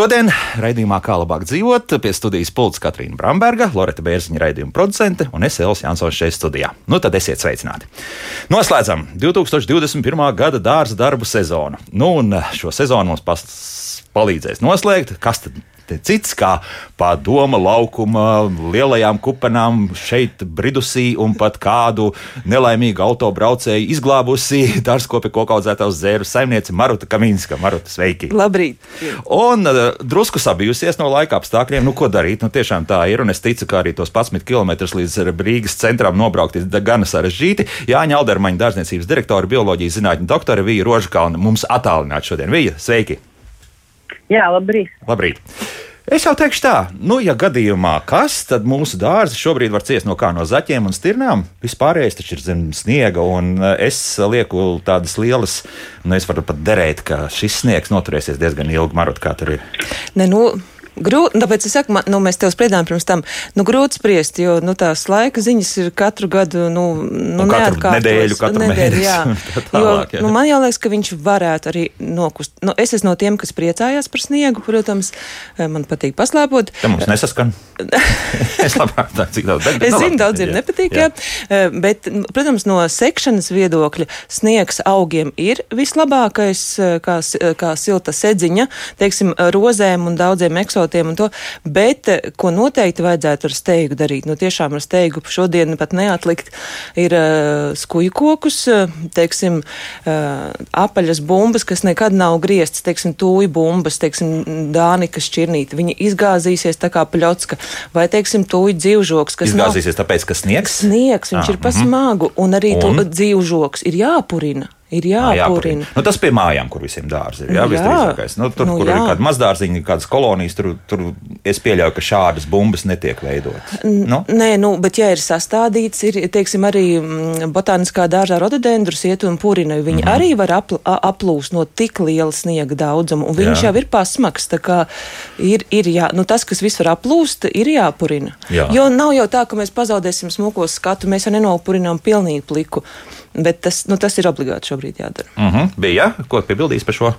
Šodien raidījumā Kā labāk dzīvot pie studijas pults Katrīna Bramberga, Loreta Bērziņa raidījuma producente un es Elis Jansons šeit studijā. Nu tad esiet sveicināti. Noslēdzam 2021. gada dārza darbu sezonu. Nu un šo sezonu mums palīdzēs noslēgt, kas tad cits kā pārdoma laukuma lielajām kupenām šeit bridusī un pat kādu nelaimīgu autobraucēju izglābusi dārzkopi kokaudzētās zēru saimniece Maruta Kaminska. Maruta, sveiki! Labrīt! Un uh, drusku sabijusies no laika apstākļiem. Nu, ko darīt? Nu, tiešām tā ir. Un es ticu, ka arī tos 11 km līdz Rīgas centram nobraukt ir gana sarežģīti. Jāņa Aldermaņa dārzniecības direktora, bioloģijas zinātņu doktore Vija Rožkalna mums attālināt šodien. Vija, sveiki! Jā, labrīt. labrīt. Es jau teikšu tā, nu, ja gadījumā kas, tad mūsu dārzi šobrīd var ciest no kā no zaķiem un stirnām. Vispārējais taču ir zem sniega, un eh, es lieku tādas lielas, nu, es varu pat derēt, ka šis sniegs noturēsies diezgan ilgi. Marot, kā tur ir? Ne, nu, Grūti, tāpēc es saku, man, nu, mēs tev spriedām pirms tam, nu, grūti spriest, jo, nu, tās laika ziņas ir katru gadu, nu, nu katru nedēļu, katru nedēļu. Jā. Tālāk, jo, jā. nu, man jāliekas, ka viņš varētu arī nokust. Nu, es esmu no tiem, kas priecājās par sniegu, protams, eh, man patīk paslēpot. Tā mums nesaskan. es labāk tā, cik daudz. Bet, es nu, zinu, daudziem nepatīk, jā. jā. Eh, bet, protams, no sekšanas viedokļa sniegs augiem ir vislabākais, eh, kā, kā silta sedziņa, teiksim, rozēm un daudziem eksotiem eksotiem un to, bet eh, ko noteikti vajadzētu ar steigu darīt, nu tiešām ar steigu šodien pat neatlikt, ir uh, skuju kokus, eh, teiksim, uh, apaļas bumbas, kas nekad nav grieztas, teiksim, tūju bumbas, teiksim, dānikas šķirnīti. Viņi izgāzīsies tā kā pļocka, vai, teiksim, tūju dzīvžoks, kas izgāzīsies nav... tāpēc, ka sniegs? Sniegs, viņš ah, ir pasmagu, un arī un? dzīvžoks ir jāpurina ir jāpurina. Nu, tas pie mājām, kur visiem dārzi ir. Jā, jā. visdrīzākais. Nu, tur, nu, kur jā. ir kāda mazdārziņa, kādas kolonijas, tur, tur es pieļauju, ka šādas bumbas netiek veidotas. Nu? Nē, nu, bet ja ir sastādīts, ir, teiksim, arī mm, botāniskā dārzā rododendrus iet un purina, viņi mm -hmm. arī var apl aplūst no tik liela sniega daudzuma, un viņš jā. jau ir pasmaks, ir, ir jā, nu, tas, kas viss var aplūst, ir jāpurina. Jā. Jo nav jau tā, ka mēs pazaudēsim smukos skatu, mēs jau nenopurinām pilnīgi pliku. Bet tas, nu, tas ir obligāti šobrīd jādara. Uh mhm. -huh. Bija, ko piebildīs par šo?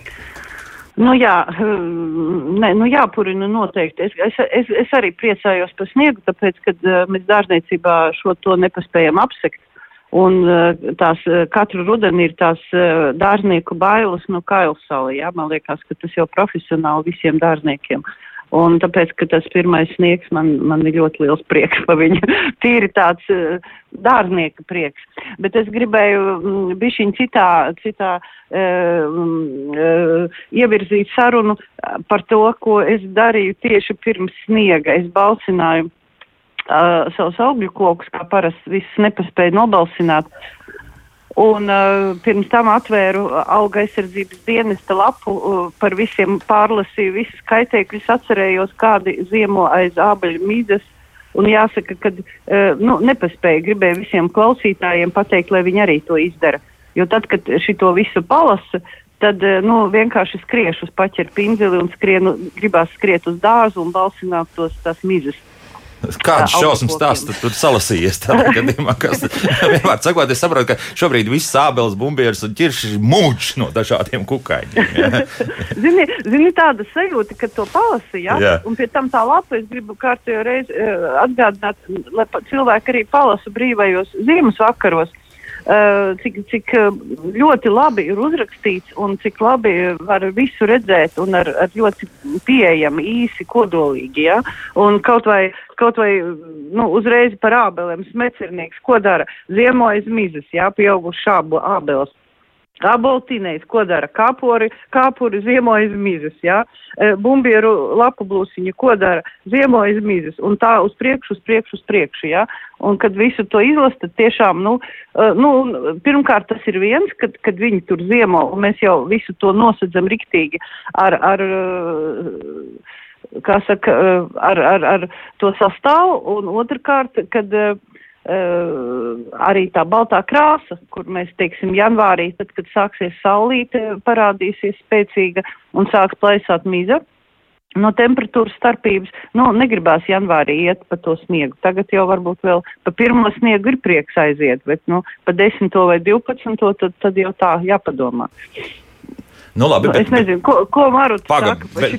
Nu jā, ne, nu jāpurina noteikti. Es, es, es, es arī priecājos par sniegu, tāpēc, ka uh, mēs dārzniecībā šo to nepaspējam apsekt. Un uh, tās uh, katru rudeni ir tās dārznieku bailes no kailsala. Jā, man liekas, ka tas jau profesionāli visiem dārzniekiem. Uh, Un tāpēc, ka tas pirmais sniegs man, man ir ļoti liels prieks par viņu. Tīri tāds uh, dārznieka prieks. Bet es gribēju mm, bišķiņ citā, citā uh, uh, ievirzīt sarunu par to, ko es darīju tieši pirms sniega. Es balsināju uh, savus augļu kokus, kā parasti viss nepaspēja nobalsināt. Un uh, pirms tam atvēru auga aizsardzības dienesta lapu, uh, par visiem pārlasīju, visus kaitēkļus atcerējos, kādi ziemo aiz ābeļu mīdas. Un jāsaka, ka uh, nu, nepaspēju, gribēju visiem klausītājiem pateikt, lai viņi arī to izdara. Jo tad, kad šito visu palasa, tad uh, nu, vienkārši skriešu uz paķeru pinzeli un skrienu, gribās skriet uz dārzu un balsināt tos tās mizas. Kāds šausmas tu tur salasījies? Gadījumā, kas vienmēr sakot, es saprotu, ka šobrīd viss sābeles, bumbieris un ķirši mūč no dažādiem kukaiņiem. Ja? zini, zini, tāda sajūta, ka to palasīja, ja? un pie tam tā lapa es gribu kārtējo reizi uh, atgādināt, lai cilvēki arī palasa brīvajos ziemas vakaros. Uh, cik, cik ļoti labi ir uzrakstīts un cik labi var visu redzēt un ar, ar ļoti pieejami, īsi, kodolīgi. Ja? Un kaut vai, kaut vai nu, uzreiz par ābelēm smecernieks, ko dara? Ziemojas mizas, ja? pieauguši šābu ābeles. Aboltīnējs, ko dara kāpuri, kāpuri ziemojas mizas, jā, ja? bumbieru lapu blūsiņa, ko dara ziemojas mizas, un tā uz priekšu, uz priekšu, uz priekšu, jā, ja? un kad visu to izlasa, tad tiešām, nu, nu, pirmkārt tas ir viens, kad, kad viņi tur ziemo, un mēs jau visu to nosedzam riktīgi ar, ar kā saka, ar, ar, ar to sastāvu, un otrkārt, kad Uh, arī tā baltā krāsa, kur mēs, teiksim, janvārī, tad, kad sāksies saulīte, parādīsies spēcīga un sāks plaisāt miza. No temperatūras starpības, nu, negribās janvārī iet pa to sniegu. Tagad jau varbūt vēl pa pirmo sniegu ir prieks aiziet, bet, nu, pa desmito vai divpadsmito, tad, tad jau tā jāpadomā. Nu, labi, Nu, bet, es nezinu, ko, ko bet- šito paga,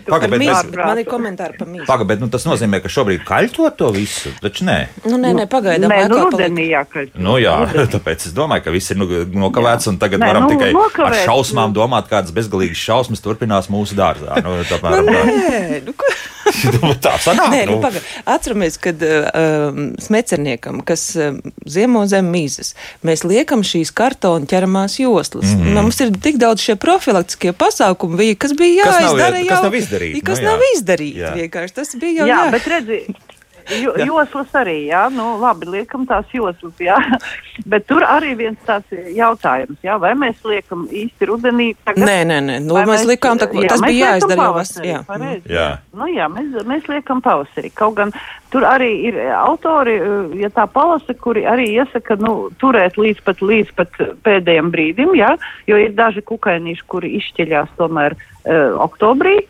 Par bet mīzu. es- ārprātu. Man ir komentāri par mīzu. Paga, bet nu, tas nozīmē, ka šobrīd kaļķo to visu. Taču nē, Nu, nē, nē, pagaidām. Nē, nu, laikā paliek. rudenī jākaļ. nu, jā, tāpēc es domāju, ka viss ir nu, nokavēts un tagad Nē, varam nu, tikai ar nokavēts, šausmām nu. domāt, kādas bezgalīgas šausmas turpinās mūsu dārzā. Nu, tā, apmēram tā. Nē, nu, ko? tā sanāk. Nē, nu, nu. atceramies, kad uh, um, smecerniekam, kas uh, ziemo zem mīzes, mēs liekam šīs kartona ķeramās joslas. Mm -hmm. Mums ir tik daudz šie profilaktiskie pasākumi, bija, kas bija Kas nav- jāizdara. kas jau, nav izdarīti, Kas nu jā. nav izdarīti. Jā. Vienkārši tas bija jau Jā, jā. bet redzi, jo, joslas arī, jā, nu labi, liekam tās joslas, jā. Bet tur arī viens tāds jautājums, jā, vai mēs liekam īsti rudenī tagad? Nē, nē, nē. Nu, vai mēs likām, tā, jā, tas mēs bija jāizdara jau vasarā. Jā. pareizi. Jā. Nu, jā, mēs, mēs liekam pavasarī. Kaut gan tur arī ir autori, eh, ja tā palasa, kuri arī iesaka nu, turēt līdz pat, līdz pat pēdējiem brīdim, jā, jo ir daži kukainīši, kuri izšķiļās tomēr uh, oktobrī.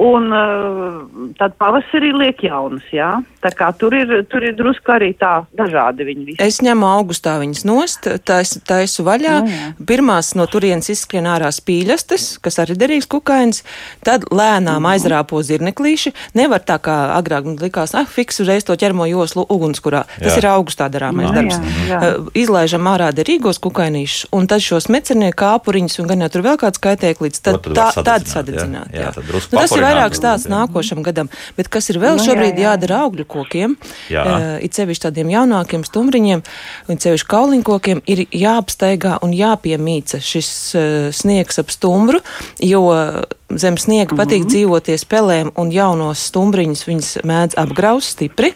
Un uh, tad pavasarī liek jaunas, jā. Tā kā tur ir, tur ir drusku arī tā dažādi viņi visi. Es ņemu augustā viņas nost, taisu, taisu vaļā. Nu, jā. Pirmās no turienes izskrien ārā spīļastes, kas arī derīgs kukainis. Tad lēnām aizrāpo zirneklīši. Nevar tā kā agrāk likās, ah, fiks uzreiz to ķermo joslu ugunskurā. Tas Jā. ir augustā darāmais Nu, darbs. jā, jā. Uh, Izlaižam ārā derīgos kukainīšus, un tad šos mecernieku kāpuriņus, un gan jau tur vēl kāds kaitēklīts, tad, tad tā, var tad sadedzināt, sadedzināt. jā? Jā, tad drusku nu, tas ir vairāk stāsts jā. nākošam gadam. Bet kas ir vēl Nu, jā, šobrīd jā. jādara augļu kokiem? Jā. Uh, it sevišķi tādiem jaunākiem stumbriņiem, un sevišķi kauliņkokiem, ir jāapsteigā un jāpiemīca šis uh, sniegs ap stumbru, jo zem sniega patīk dzīvoties pelēm, un jaunos stumbriņus viņas mēdz apgraust stipri.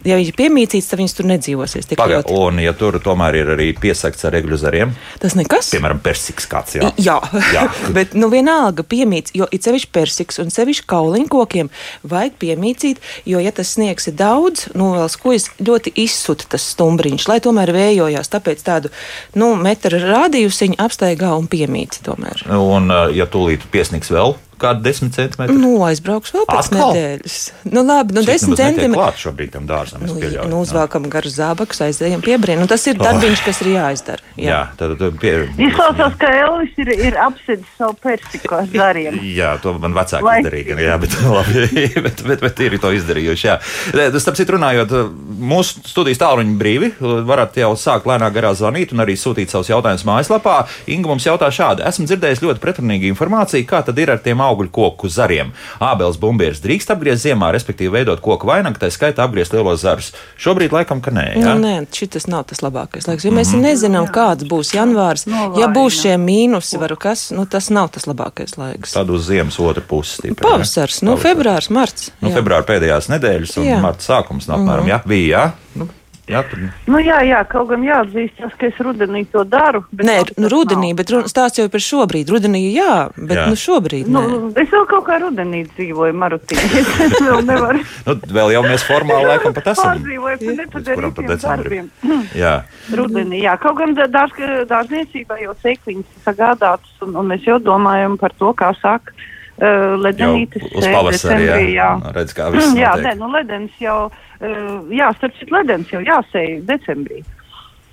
Ja viņi ir piemīcīts, tad viņas tur nedzīvosies Paga, ļoti. un ja tur tomēr ir arī piesakts ar egļu zariem, Tas nekas. piemēram, persiks kāds, jā. Jā, Jā. bet nu, vienalga piemīts, jo ir sevišķi persiks un sevišķi kauliņkokiem vajag piemīcīt, jo, ja tas sniegs ir daudz, nu, vēl skujas ļoti izsuta tas stumbriņš, lai tomēr vējojās, tāpēc tādu, nu, metra rādījusiņu apstaigā un piemīci tomēr. Un, ja tūlīt piesniks vēl kādu desmit centimetru, Nu, aizbrauks vēl pēc Atkal? nedēļas. Nu, labi, nu, cik desmit nemaz netiek centimetri. klāt šobrīd tam dārzam, Nu, pieļauju. nu, jā. uzvelkam garu zābakus, aizējam piebrien. Nu, tas ir darbiņš, kas ir jāizdara. Jā, tad, tad pie, Izklausās, ka Elvis ir, ir apsedis savu persiku ar zariem. Jā, to man vecāki Vai- izdarīja. Jā, bet, labi, bet, bet, bet ir to izdarījuši. Jā. Tas, starp citu, runājot, mūsu studijas tālruņi brīvi. Varat jau sākt lēnāk garā zvanīt un arī sūtīt savus jautājumus mājaslapā. Inga mums jautā šādi. Esmu dzirdējis ļoti pretrunīgu informāciju, kā tad ir ar tiem augļu koku zariem. Ābels bumbieris drīkst apgriezt ziemā, respektīvi veidot koku vainagu, tā skaitā apgriezt lielos zarus. Šobrīd laikam, ka nē. Nu, Jā? nē, šis nav tas labākais laiks. Jo mēs nezinām, kāds būs janvārs. Ja būs šie mīnusi, varu kas, nu, tas nav tas labākais laiks. Tad uz ziemas otru pusi. Pavasars, nu, Pavasars. februārs, marts. Nu, jā. februāra pēdējās nedēļas un Jā. marta sākums no apmēram jā, bija. Jā, nu, jā, tur, Nu, jā, jā, kaut gan jāatzīst, tas, ka es rudenī to daru. Nē, nu, rudenī, nav. bet stāsts jau par šobrīd. Rudenī jā, bet Jā. nu, šobrīd Nu, nē. es vēl kaut kā rudenī dzīvoju Marutīnī. Es vēl nevaru nu, vēl jau mēs formāli laikam pat esam. kuram pat nepadarītiem darbiem. Jā, Rudenī, jā, kaut gan dārz, dārzniecībā jau sēkliņas sagādātas, un, un mēs jau domājam par to, kā sāk uh, jau ledenītes uz sēt pavasari. Jā, jā. redz, kā viss jā, notiek. nē, nu ledens jau, uh, jā, starp citu, ledens jau jāsēj decembrī.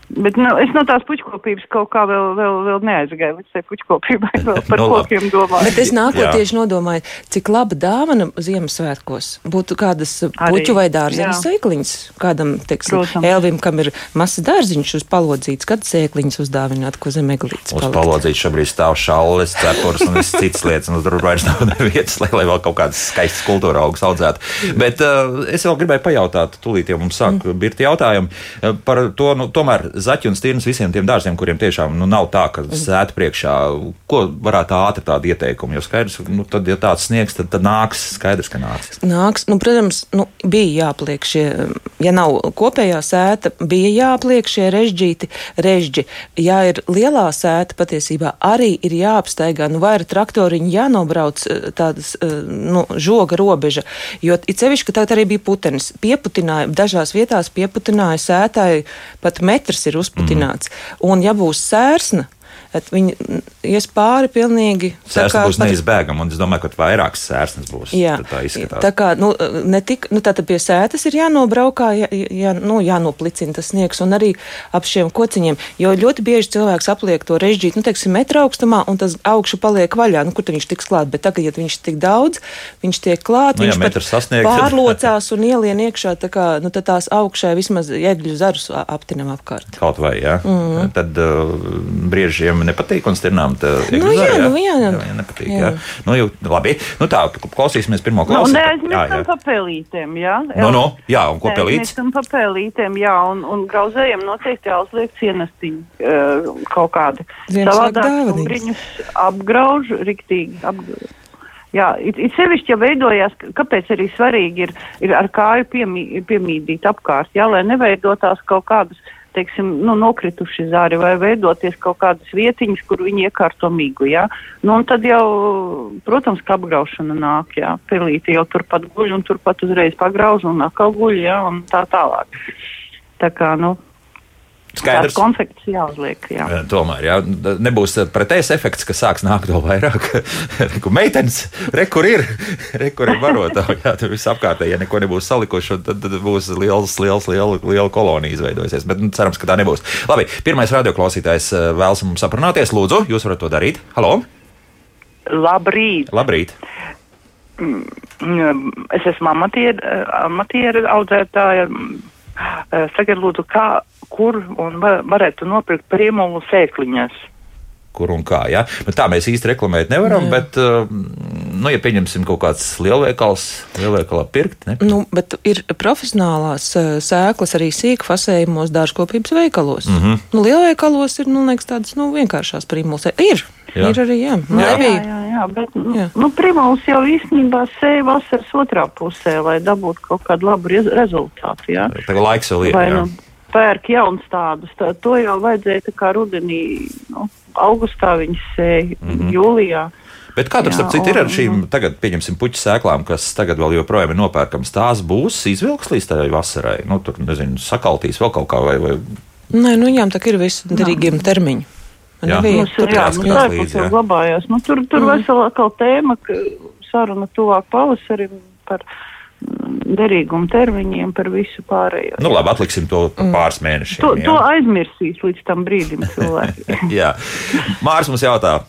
Bet nu, es no tās puķkopības kaut kā vēl, vēl, vēl neaizgāju līdz tai puķkopībai, vēl par Nu, labi. kokiem domāju. Bet es Jā. nākotieši nodomāju, cik laba dāvana Ziemassvētkos būtu kādas puķu vai dārzeņu sēkliņas. Kādam, teiksim, Protams. Elvim, kam ir mazs dārziņš uz palodzīts, kad sēkliņas uzdāvināt, ko zem eglītes Uz palodzītes šobrīd stāv šalles, cepures un cits lietas, un tur vairs nav nevietas, lai, lai vēl kaut kādas skaistas kultūra augus audzētu. Bet uh, es vēl gribēju pajautāt, tūlīt jau mums sāk mm. birti jautājumi uh, par to, nu, tomēr zaķi un stirnas visiem tiem dārziem, kuriem tiešām nu, nav tā, ka sēt priekšā, ko varētu ātri tādu ieteikumu, jo skaidrs, nu, tad, ja tāds sniegs, tad, tad nāks, skaidrs, ka nāks. Nāks, nu, protams, nu, bija jāpliek šie, ja nav kopējā sēta, bija jāpliek šie režģīti, režģi. Ja ir lielā sēta, patiesībā arī ir jāapstaigā, nu, vai ar traktoriņu jānobrauc eh, tādas, eh, nu, žoga robeža, jo it sevišķi, ka tagad arī bija putenis. Pieputināja, dažās vietās pieputināja sētāji, pat metrs ir uzputināts. Mm. Un ja būs sērsna, Bet viņi mm, ies pāri pilnīgi. tā Sērsne kā būs pat- neizbēgama, un es domāju, ka vairākas sērsnes būs. Jā, tā izskatās. tā kā nu, ne tik, nu, tātad pie sētas ir jānobraukā, jā, jā, nu, jānoplicina tas sniegs un arī ap šiem kociņiem. Jo ļoti bieži cilvēks apliek to režģītu, nu, teiksim, metra augstumā, un tas augšu paliek vaļā. Nu, kur tad viņš tiks klāt? Bet tagad, ja viņš tik daudz, viņš tiek klāt, Nu, ja viņš pat pārlocās un ielien iekšā, tā kā, nu, tad tās augšē vismaz ēgļu zarus aptinam apkārt. Kaut vai, jā. Mm. Tad uh, briežiem nepatīk un stirnām. Tā, Nu, jā, nu, jā. jā, jā nepatīk. Jā. Jā. Jā. Nu, jau, labi. Nu, tā, klausīsimies pirmo Nu, klausītāju. neaizmirstam par pelītēm, jā. Nu, nu, jā, un ko pelīts? Neaizmirstam par pelītēm, jā, un, un grauzējiem noteikti jāuzliek cienestiņi uh, kaut kādi. Savādāk stumbriņus apgrauž riktīgi. Apgrauž. Jā, it, it sevišķi, ja veidojās, kāpēc arī svarīgi ir, ir ar kāju piemī, piemīdīt apkārt, jā, lai neveidotās kaut kādas, teiksim, nu, nokrituši zāri vai veidoties kaut kādas vietiņas, kur viņi iekārto mīgu, jā. Nu, tad jau, protams, ka apgraušana nāk, jā, pelīti jau turpat guļ un turpat uzreiz pagrauž un atkal guļ, jā, un tā tālāk. Tā kā, nu, Skaidrs. tās konfekts jāuzliek, jā. Tomēr jā, nebūs pretējs efekts, ka sāks nākt vēl vairāk. Meitenes, re, kur ir, re, kur ir barotāji. Jā, tur viss apkārtēji, ja neko nebūs salikuši, tad, tad būs liels, liels, liela, liela kolonija izveidojusies. Bet nu, cerams, ka tā nebūs. Labi, pirmais radioklausītājs eh, vēlas mums aprunāties. Lūdzu, jūs varat to darīt. Halo! Labrīt! Labrīt! Mm, Es esmu amatieru amatieru audzētāja. Mm, eh, Sakiet, lūdzu, kā, kur un va- varētu nopirkt priemolu sēkliņas? Kur un kā. Ja? Nu, tā mēs īsti reklamēt nevaram, bet, eh, nu, ja pieņemsim kaut kāds lielveikals, lielveikalā pirkt, ne? Nu, bet ir profesionālās eh, sēklas arī sīk fasējumos dārzkopības veikalos. Mm. -hmm. nu, lielveikalos ir, nu, liekas, tādas, nu, vienkāršās primulus. Ir, Jā. jā. ir arī, jā. Man Jā. Jā, nebija. jā, jā, bet nu, Jā. nu, primāls jau īstenībā sēja vasaras otrā pusē, lai dabūtu kaut kādu labu rez rezultātu. Jā. Tagad laiks vēl ir. Vai jā. nu pērk jauns tādus, tā, to jau vajadzēja tā kā rudenī, nu, augustā viņas sēja, mm. -hmm. jūlijā. Bet kā tur, Jā, starp citu, ir ar šīm tagad, pieņemsim, puķu sēklām, kas tagad vēl joprojām ir nopērkamas? Tās būs izvilks līdz tai vasarai. Nu, tur, nezinu, sakaltīs vēl kaut kā vai. vai... Nē, nu, viņām tā ir visi derīgiem termiņi. Man Jā. Mums ir tur jā, jāskatās nu, tā līdzi, jau jā. glabājās. Nu, tur tur mm. vesela atkal tēma, ka saruna tuvāk pavasarim par derīgumu termiņiem, par visu pārējo. Nu, labi, atliksim to mm. pāris mēnešiem. To, jā. to aizmirsīs līdz tam brīdim cilvēki. jā. Mārs mums jautā.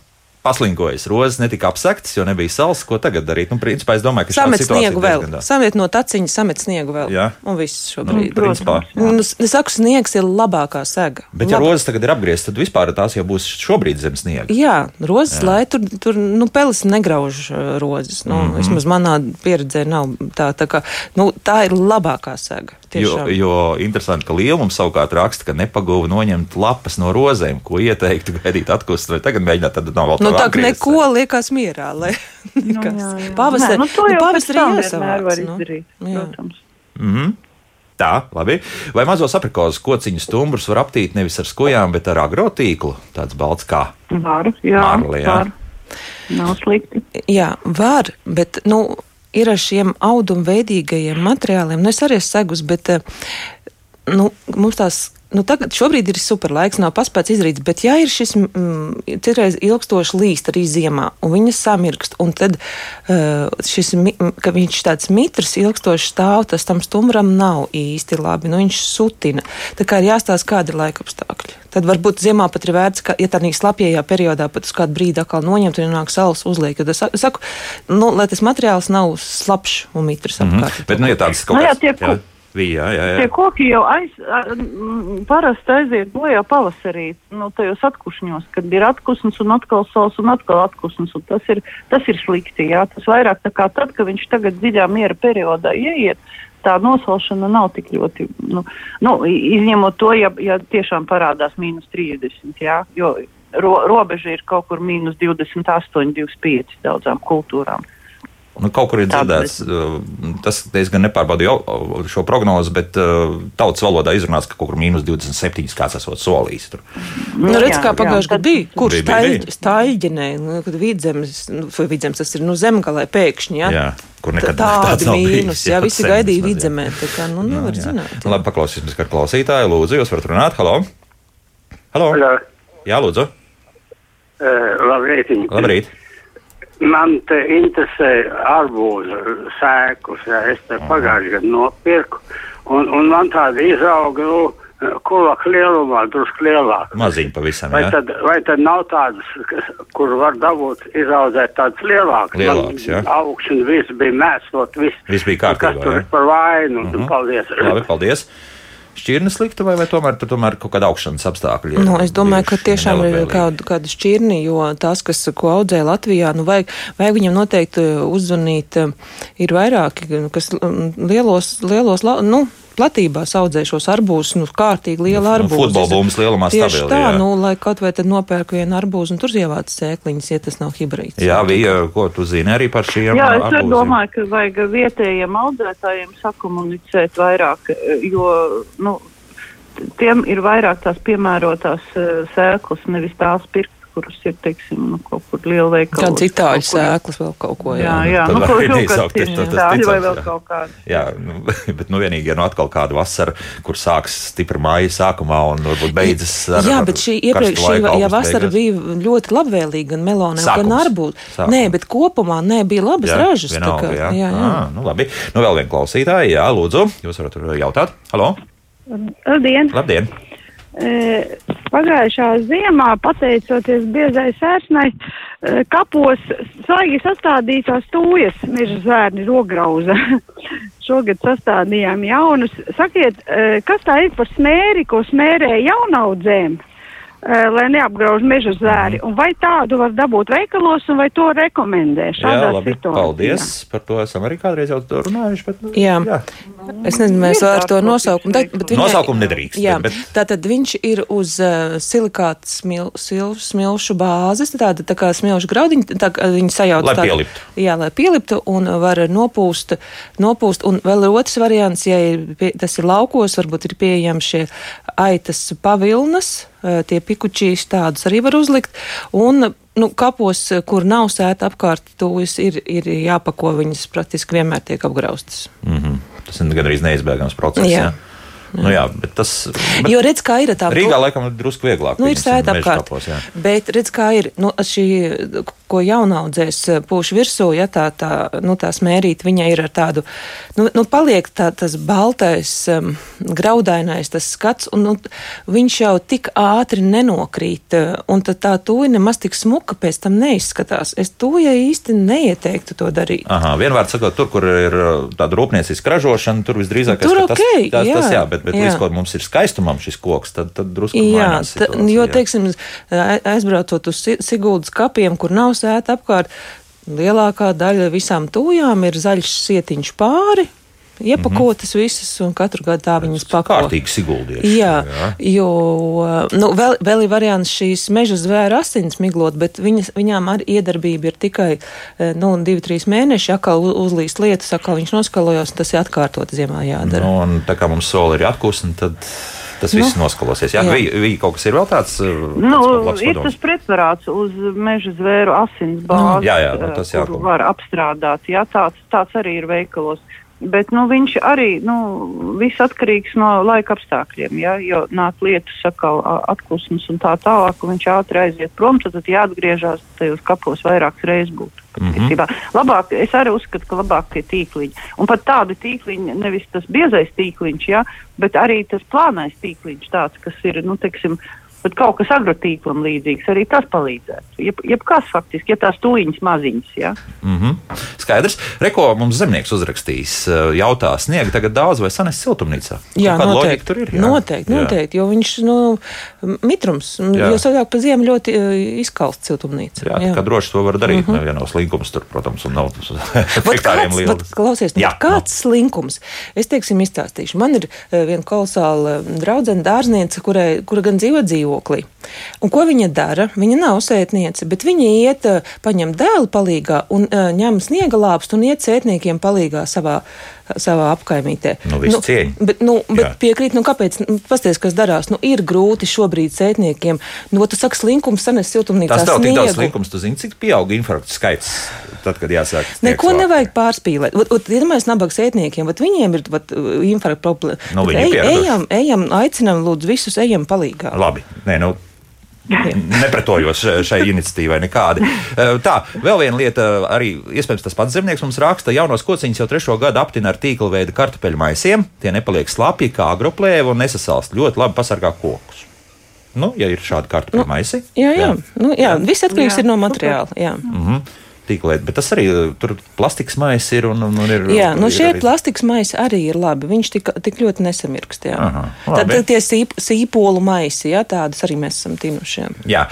Paslinkojas rozes, netika apsektas, jo nebija sals. Ko tagad darīt? Nu, principā, es domāju, ka šāda Samet situācija sniegu vēl. Samet no taciņa, samet sniegu vēl. Jā. Un viss Nu, šobrīd. principā. Nu, es es saku, sniegs ir labākā sega. Bet, ja Labā- rozes tagad ir apgrieztas, tad vispār tās jau būs šobrīd zem sniega. Jā, rozes, lai tur, tur nu, peles negrauž uh, rozes. Nu, mm. -hmm. Vismaz manā pieredzē nav tā. Tā, kā, nu, tā ir labākā sega. Jo, Tiešām. jo interesanti, ka lielums savukārt raksta, ka nepaguva noņemt lapas no rozēm, ko ieteiktu gaidīt atkust, vai tagad mēģināt, tad nav vēl Nu, tā kā neko liekas mierā. Lai, Nu, nekas. jā, jā. Pavasarī Nē, nu, to jau pavasarī pēc tam jāsavāc, nu. izdarīt, Jā. protams. Mm -hmm. Tā, labi. Vai mazos aprikozus kociņu stumbrus var aptīt nevis ar skujām, bet ar agrotīklu? Tāds balts kā. Varu, jā, Marli, jā. var. Nav slikti. Jā, var, bet nu, ir ar šiem audumu veidīgajiem materiāliem. Nu, es arī esmu segus, bet eh, nu, mums tās. Nu, tagad šobrīd ir super laiks, nav paspēts izrīts, bet ja ir šis mm, citreiz ilgstošs līst arī ziemā, un viņas samirkst, un tad uh, šis, ka viņš tāds mitrs ilgstoši stāv, tas tam stumbram nav īsti labi, nu viņš sutina. Tā kā ir jāstāsta, kāda ir laika apstākļi. Tad varbūt ziemā pat ir vērts, ka, ja tādā slapjajā periodā pat uz kādu brīdi atkal noņemt un nāk saules uzliek. Jo es sa- saku, nu, lai tas materiāls nav slapjš un mitrs Mm apkārt. -hmm. Bet, nu, ja tādas kaut Nu, jā, kādas tie ku- bija, jā, jā, Tie jā. koki jau aiz, parasti aiziet bojā pavasarī, nu, tajos atkušņos, kad ir atkusns un atkal saules un atkal atkusns. Un tas, ir, tas ir slikti, jā. Tas vairāk tā kā tad, kad viņš tagad dziļā miera periodā ieiet, tā nosalšana nav tik ļoti, nu, nu izņemot to, ja, ja tiešām parādās mīnus 30, jā, jo ro, robeža ir kaut kur mīnus 28, 25 daudzām kultūrām. Nu, kaut kur ir dzirdēts, uh, tas diezgan nepārbaudīju jau šo prognozi, bet uh, tautas valodā izrunāts, ka kaut kur mīnus 27 kāds esot solījis. Tur. Nu, redz, jā, kā jā, pagājušajā gadā bija. Bija. staļģenē, nu, kad vidzemes, nu, vidzemes tas ir nu, zemgalē pēkšņi, jā. Jā, kur nekad Tā- tāds Tādi nav bijis, mīnus, jā, jā, visi gaidīja jā. vidzemē, tā kā, nu, nevar Jā. zināt. Nu, Labi, paklausīsimies, kā klausītāji. Lūdzu, jūs varat runāt. Halo! Halo! Jā, Jā, lūdzu! Labrīt. Labrīt! Man te interesē arbūza sēklas, ja es te pagājušajā gadā nopirku, un, un man tāda izauga, nu, kulaka lielumā, drusku lielāka. Maziņi pavisam, Vai jā. tad, vai tad nav tādas, kur var dabūt izaudzēt tādas lielākas? Lielākas, jā. Un viss bija mēslot, viss. Viss bija kārtībā, Kas tur jā. ir par vainu? Uh -huh. Paldies. Labi, paldies! Šķirne slikta vai, vai tomēr, tur tomēr kaut kāda augšanas apstākļi? Nu, es domāju, ka tiešām ir kāda, kāda šķirni, jo tās, kas, ko audzē Latvijā, nu, vajag, vajag viņam noteikti uzzvanīt, eh, ir vairāki, kas mm, lielos, lielos, nu, platībās audzē šos arbūzus, nu, kārtīgi liela Nu, arbūza. futbola bumbas lielumā stabili, tā, jā. nu, lai kaut vai tad nopērk vienu arbūzu un tur ievāc sēkliņas, ja tas nav hibrīds. Jā, bija, ko tu zini arī par šiem Jā, es arbūziem? domāju, ka vajag vietējiem audzētājiem sakomunicēt vairāk, jo nu, tiem ir vairāk tās piemērotās uh, sēklas, nevis tās pirkt, kuras ir, teiksim, nu, kaut kur lielveikalos. Kāds itāļu kaut sēklas vēl kaut ko. Jā, Jā. jā, nu, var kaut arī kaut neizaugt, kas tas ir vai vēl jā. kaut kāda. Jā, nu, bet nu vienīgi, ja nu atkal kāda vasara, kur sāks stipri māja sākumā un varbūt beidzas ar Jā, bet šī iepriekš šī augusta vasara beigās. bija ļoti labvēlīga gan melonē, gan. Sākums. Nē, bet kopumā nē, bija labas Jā, ražas. tā vienalga, kā- jā. jā, jā. À, nu labi. Nu vēl vien klausītāji, jā, lūdzu, jūs varat tur jautāt. Halo, Labdien! labdien! E, Pagājušā ziemā, pateicoties biezai sērsnai, e, kapos svaigi sastādītās tūjas meža zērni rograuza. Šogad sastādījām jaunus. Sakiet, e, kas tā ir par smēri, ko smērē jaunaudzēm, lai neapgrauž meža zēri? Un vai tādu var dabūt veikalos, un vai to rekomendē Jā, labi, situācijā? paldies par to. Esam arī kādreiz jau to runājuši. Bet, nu, Jā. jā. Es nezinu, mēs ar to nosaukumu. Bet, bet viņai- Nosaukumu nedrīkst, Jā, bet- bet... tātad viņš ir uz uh, silikāta smil, sil, smilšu bāzes, tāda tā kā smilšu graudiņa, tā kā viņi sajauc. Lai tādu- pieliptu. Jā, lai pieliptu un var nopūst, nopūst. Un vēl ir otrs variants, ja ir, pie, tas ir laukos, varbūt ir pieejami šie aitas pavilnas, tie pikučīs tādus arī var uzlikt. Un, Nu, kapos, kur nav sēta apkārt, tūjas ir, ir jāpako, viņas praktiski vienmēr tiek apgraustas. Mm -hmm. Tas ir gandrīz neizbēgams process. Jā. Jā. Jā. Nu, jā, bet tas bet Jo redz, ir tā Rīgā laikam ir drusku vieglāk. Nu, ir sēta apkārt. kapos. Bet redz, kā ir nu, šī, ko jaunaudzēs pūš virsū, ja tā, tā, nu, tā smērīt, viņa ir ar tādu, nu, nu paliek tā, tas baltais, um, graudainais tas skats, un nu, viņš jau tik ātri nenokrīt, uh, un tad tā tūja nemaz tik smuka pēc tam neizskatās. Es tūjai īsti neieteiktu to darīt. Aha, vienmēr sakot, tur, kur ir uh, tāda rūpnieciska ražošana, tur visdrīzāk Tur tas, ok, tas, jā, tas jā, bet, bet jā. līdz ko mums ir skaistumam šis koks, tad, tad drusku Jā, mainās situācija, jo, jā. teiksim, a- aizbraucot uz Si- Siguldas kapiem, kur nav sēta apkārt, lielākā daļa visām tūjām ir zaļš sietiņš pāri, iepakotas visas, un katru gadu tā viņas pako. Kārtīgi siguldieši. Jā, jo nu, vēl, vēl ir variants šīs meža zvēra asins miglot, bet viņas, viņām arī iedarbība ir tikai eh, nu, divi, trīs mēneši. Atkal uzlīst lietas, atkal viņš noskalojās, un tas ir atkārtot ziemā jādara. Nu, un tā kā mums soli ir atkusi, tad tas viss Nu, noskalosies. Jā, jā. Vija, vija kaut kas ir vēl tāds. uh, Nu, ir padoms? tas pretvarāts uz meža zvēru asins bāzes, Jā, jā, nu, tas jākop. kuru var apstrādāt. Jā, tāds, tāds arī ir veikalos. Bet nu, viņš arī nu, viss atkarīgs no laika apstākļiem. Ja? Jo nāk lietus, sakal, a- atklāsmes un tā tālāk, un viņš ātri aiziet prom, tad, tad jāatgriežas tajos kapos vairākas reizes būtu. Mhm. patiesībā. Labāk, es arī uzskatu, ka labāk tie tīkliņi. Un pat tādi tīkliņi, nevis tas biezais tīkliņš, ja, bet arī tas plānais tīkliņš, tāds, kas ir, nu, teiksim, Bet kaut kas agrotīklam līdzīgs arī tas palīdzētu. Jeb, jebkas faktiski, ja tās tūjiņas maziņas. Ja? Mm -hmm. Skaidrs. Reko mums zemnieks uzrakstījis, uh, jautā, sniega tagad daudz vai sanes siltumnīcā? Jā, Kāda loģika noteikti. tur ir. Jā? Noteikti, Jā. noteikti, jo viņš nu, mitrums, Jā. jo savādāk pa ziemu ļoti uh, izkalst siltumnīca. Jā, jā. Kā droši to var darīt. Mm -hmm. Nevienam slinkums tur, protams, un nav hektāriem vat, klausies, nu, Jā, vat kāds slinkums? Es teiksim, izstāstīšu. Man ir uh, viena kolosāla draudzene dārzniece, kurai, kura gan dzīvo dzīvoklī. Un ko viņa dara? Viņa nav sētniece, bet viņa iet, uh, paņem dēlu palīgā un uh, ņem sniega lāpstu un iet sētniekiem palīgā savā, savā apkaimītē. Nu, cieņu. Bet, nu, bet Jā. piekrīt, nu kāpēc? Nu, Pasties, kas darās. Nu, ir grūti šobrīd sētniekiem. Nu, tu saki, slinkums sanes siltumnīcā Tas tev tik daudz slinkums, tu zini, cik pieauga infarktu skaits, tad, kad jāsāk. Neko vākt. nevajag pārspīlēt. Ot, ot, Iedomājieties, nabaga sētniekiem, vat viņiem ir vat, infarkta problēma. Nu, ej, ejam, ejam, aicinām, lūdzu, visus ejam palīgā. Labi, nē, nu, nepretojos š- šai iniciatīvai nekādi. Eh, Tā, vēl viena lieta, arī iespējams tas pats zemnieks mums raksta, jaunos kociņus jau trešo gadu aptina ar tīkla veida kartupeļu maisiem. Tie nepaliek slapji kā agroplēva un nesasalst. Ļoti labi pasargā kokus. Nu, ja ir šādi kartupeļu Nu, maisi. Jā, jā. Nu, jā. Viss atkarīgs Jā, ir no materiāla. Jā. Mhm. Tīklēt, bet tas arī uh, tur plastikas maisi ir un, un, ir. Jā, nu ir šie arī- plastikas maisi arī ir labi. Viņš tik, tik ļoti nesamirkst. jā. Aha, Tad tie sīp, sīpolu maisi, jā, tādas arī mēs esam tinuši. jā. Jā,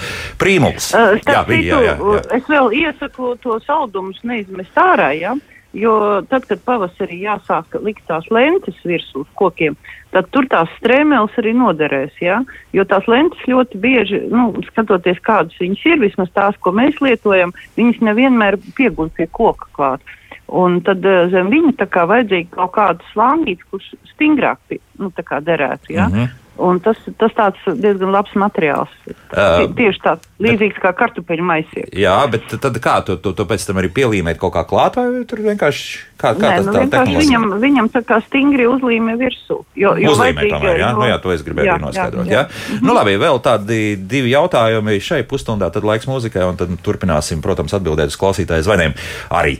prīmuls. Uh, jā, bija, jā, jā, jā. Es vēl iesaku to saldumus neizmest ārā, ja? Jo tad, kad pavasarī jāsāk likt tās lentes virsū kokiem, tad tur tās strēmeles arī noderēs. Ja? Jo tās lentes ļoti bieži, nu, skatoties kādas viņas ir, vismaz tās, ko mēs lietojam, viņas nevienmēr piegūst pie koka klāt. Un tad eh, zem viņa tā kā vajadzīga kaut kāda slānīte, kurš stingrāk pie- nu, derētu. Ja? Mhm. Un tas, tas tāds diezgan labs materiāls. Tie- Tieši tāds līdzīgs kā kartupeļu maisiem. Jā, bet tad kā tu, tu, tu pēc tam arī pielīmēt kaut kā klāt, vai tur vienkārši kā, kā Nē, tas nu, tā vienkārši viņam, viņam tā kā stingri uzlīmē virsū. Jo, jo Uzlīmē tomēr, jā? jo- Nu, jā, to es gribēju jā, arī noskaidrot. jā, Jā, jā. Nu, labi, vēl tādi divi jautājumi šai pusstundā, tad laiks mūzikai, un tad turpināsim, protams, atbildēt uz klausītāju zvaniem arī.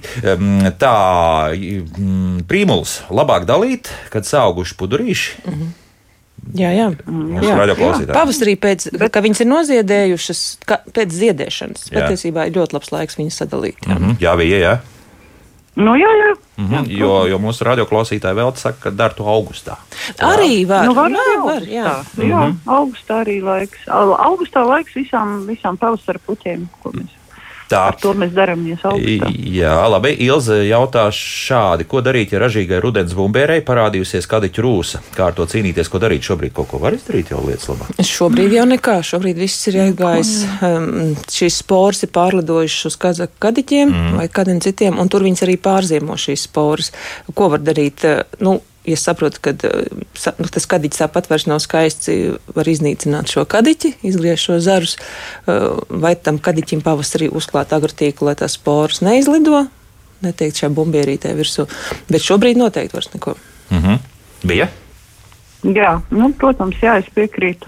Tā, mm, prīmuls labāk dalīt, kad sauguši pudurīši. Jā, jā. Mūsu jā. radioklausītāji. Pavasarī, pēc, Bet... kad viņas ir noziedējušas, ka, pēc ziedēšanas, Jā. patiesībā ir ļoti labs laiks viņas sadalīt. Jā. Mhm, Jā, bija, jā. Nu, jā, jā. Mhm, jo, jo mūsu radioklausītāji vēl saka, ka dar to augustā. Arī var. Nu, var, jā, arī var, jā. augustā. jā, augustā arī laiks. Au- Augustā laiks visām, visām pavasara puķiem, ko mēs, Tā. ar to mēs daramies augustā. Jā, labi. Ilze jautā šādi, ko darīt, ja ražīgai rudens bumbērei parādījusies kadiķu rūsa? Kā ar to cīnīties, ko darīt šobrīd? Kaut ko var izdarīt jau lietas labā. Šobrīd jau nekā. Šobrīd viss ir aizgājis. Um, šīs sporas ir pārlidojušas uz kadiķiem mm. vai kādiem citiem, un tur viņas arī pārziemo šīs sporas. Ko var darīt? Uh, Nu, Ja saprotu, ka nu, tas kadiķis tāpat vairs nav skaists, var iznīcināt šo kadiķi, izgriezt šo zarus, uh, vai tam kadiķim pavasarī uzklāt agrotīklu, lai tās sporas neizlido, neteikt šajā bumbierītē virsū. Bet šobrīd noteikti vairs neko. Mhm. Bija? Jā, nu, protams, jā, es piekrītu.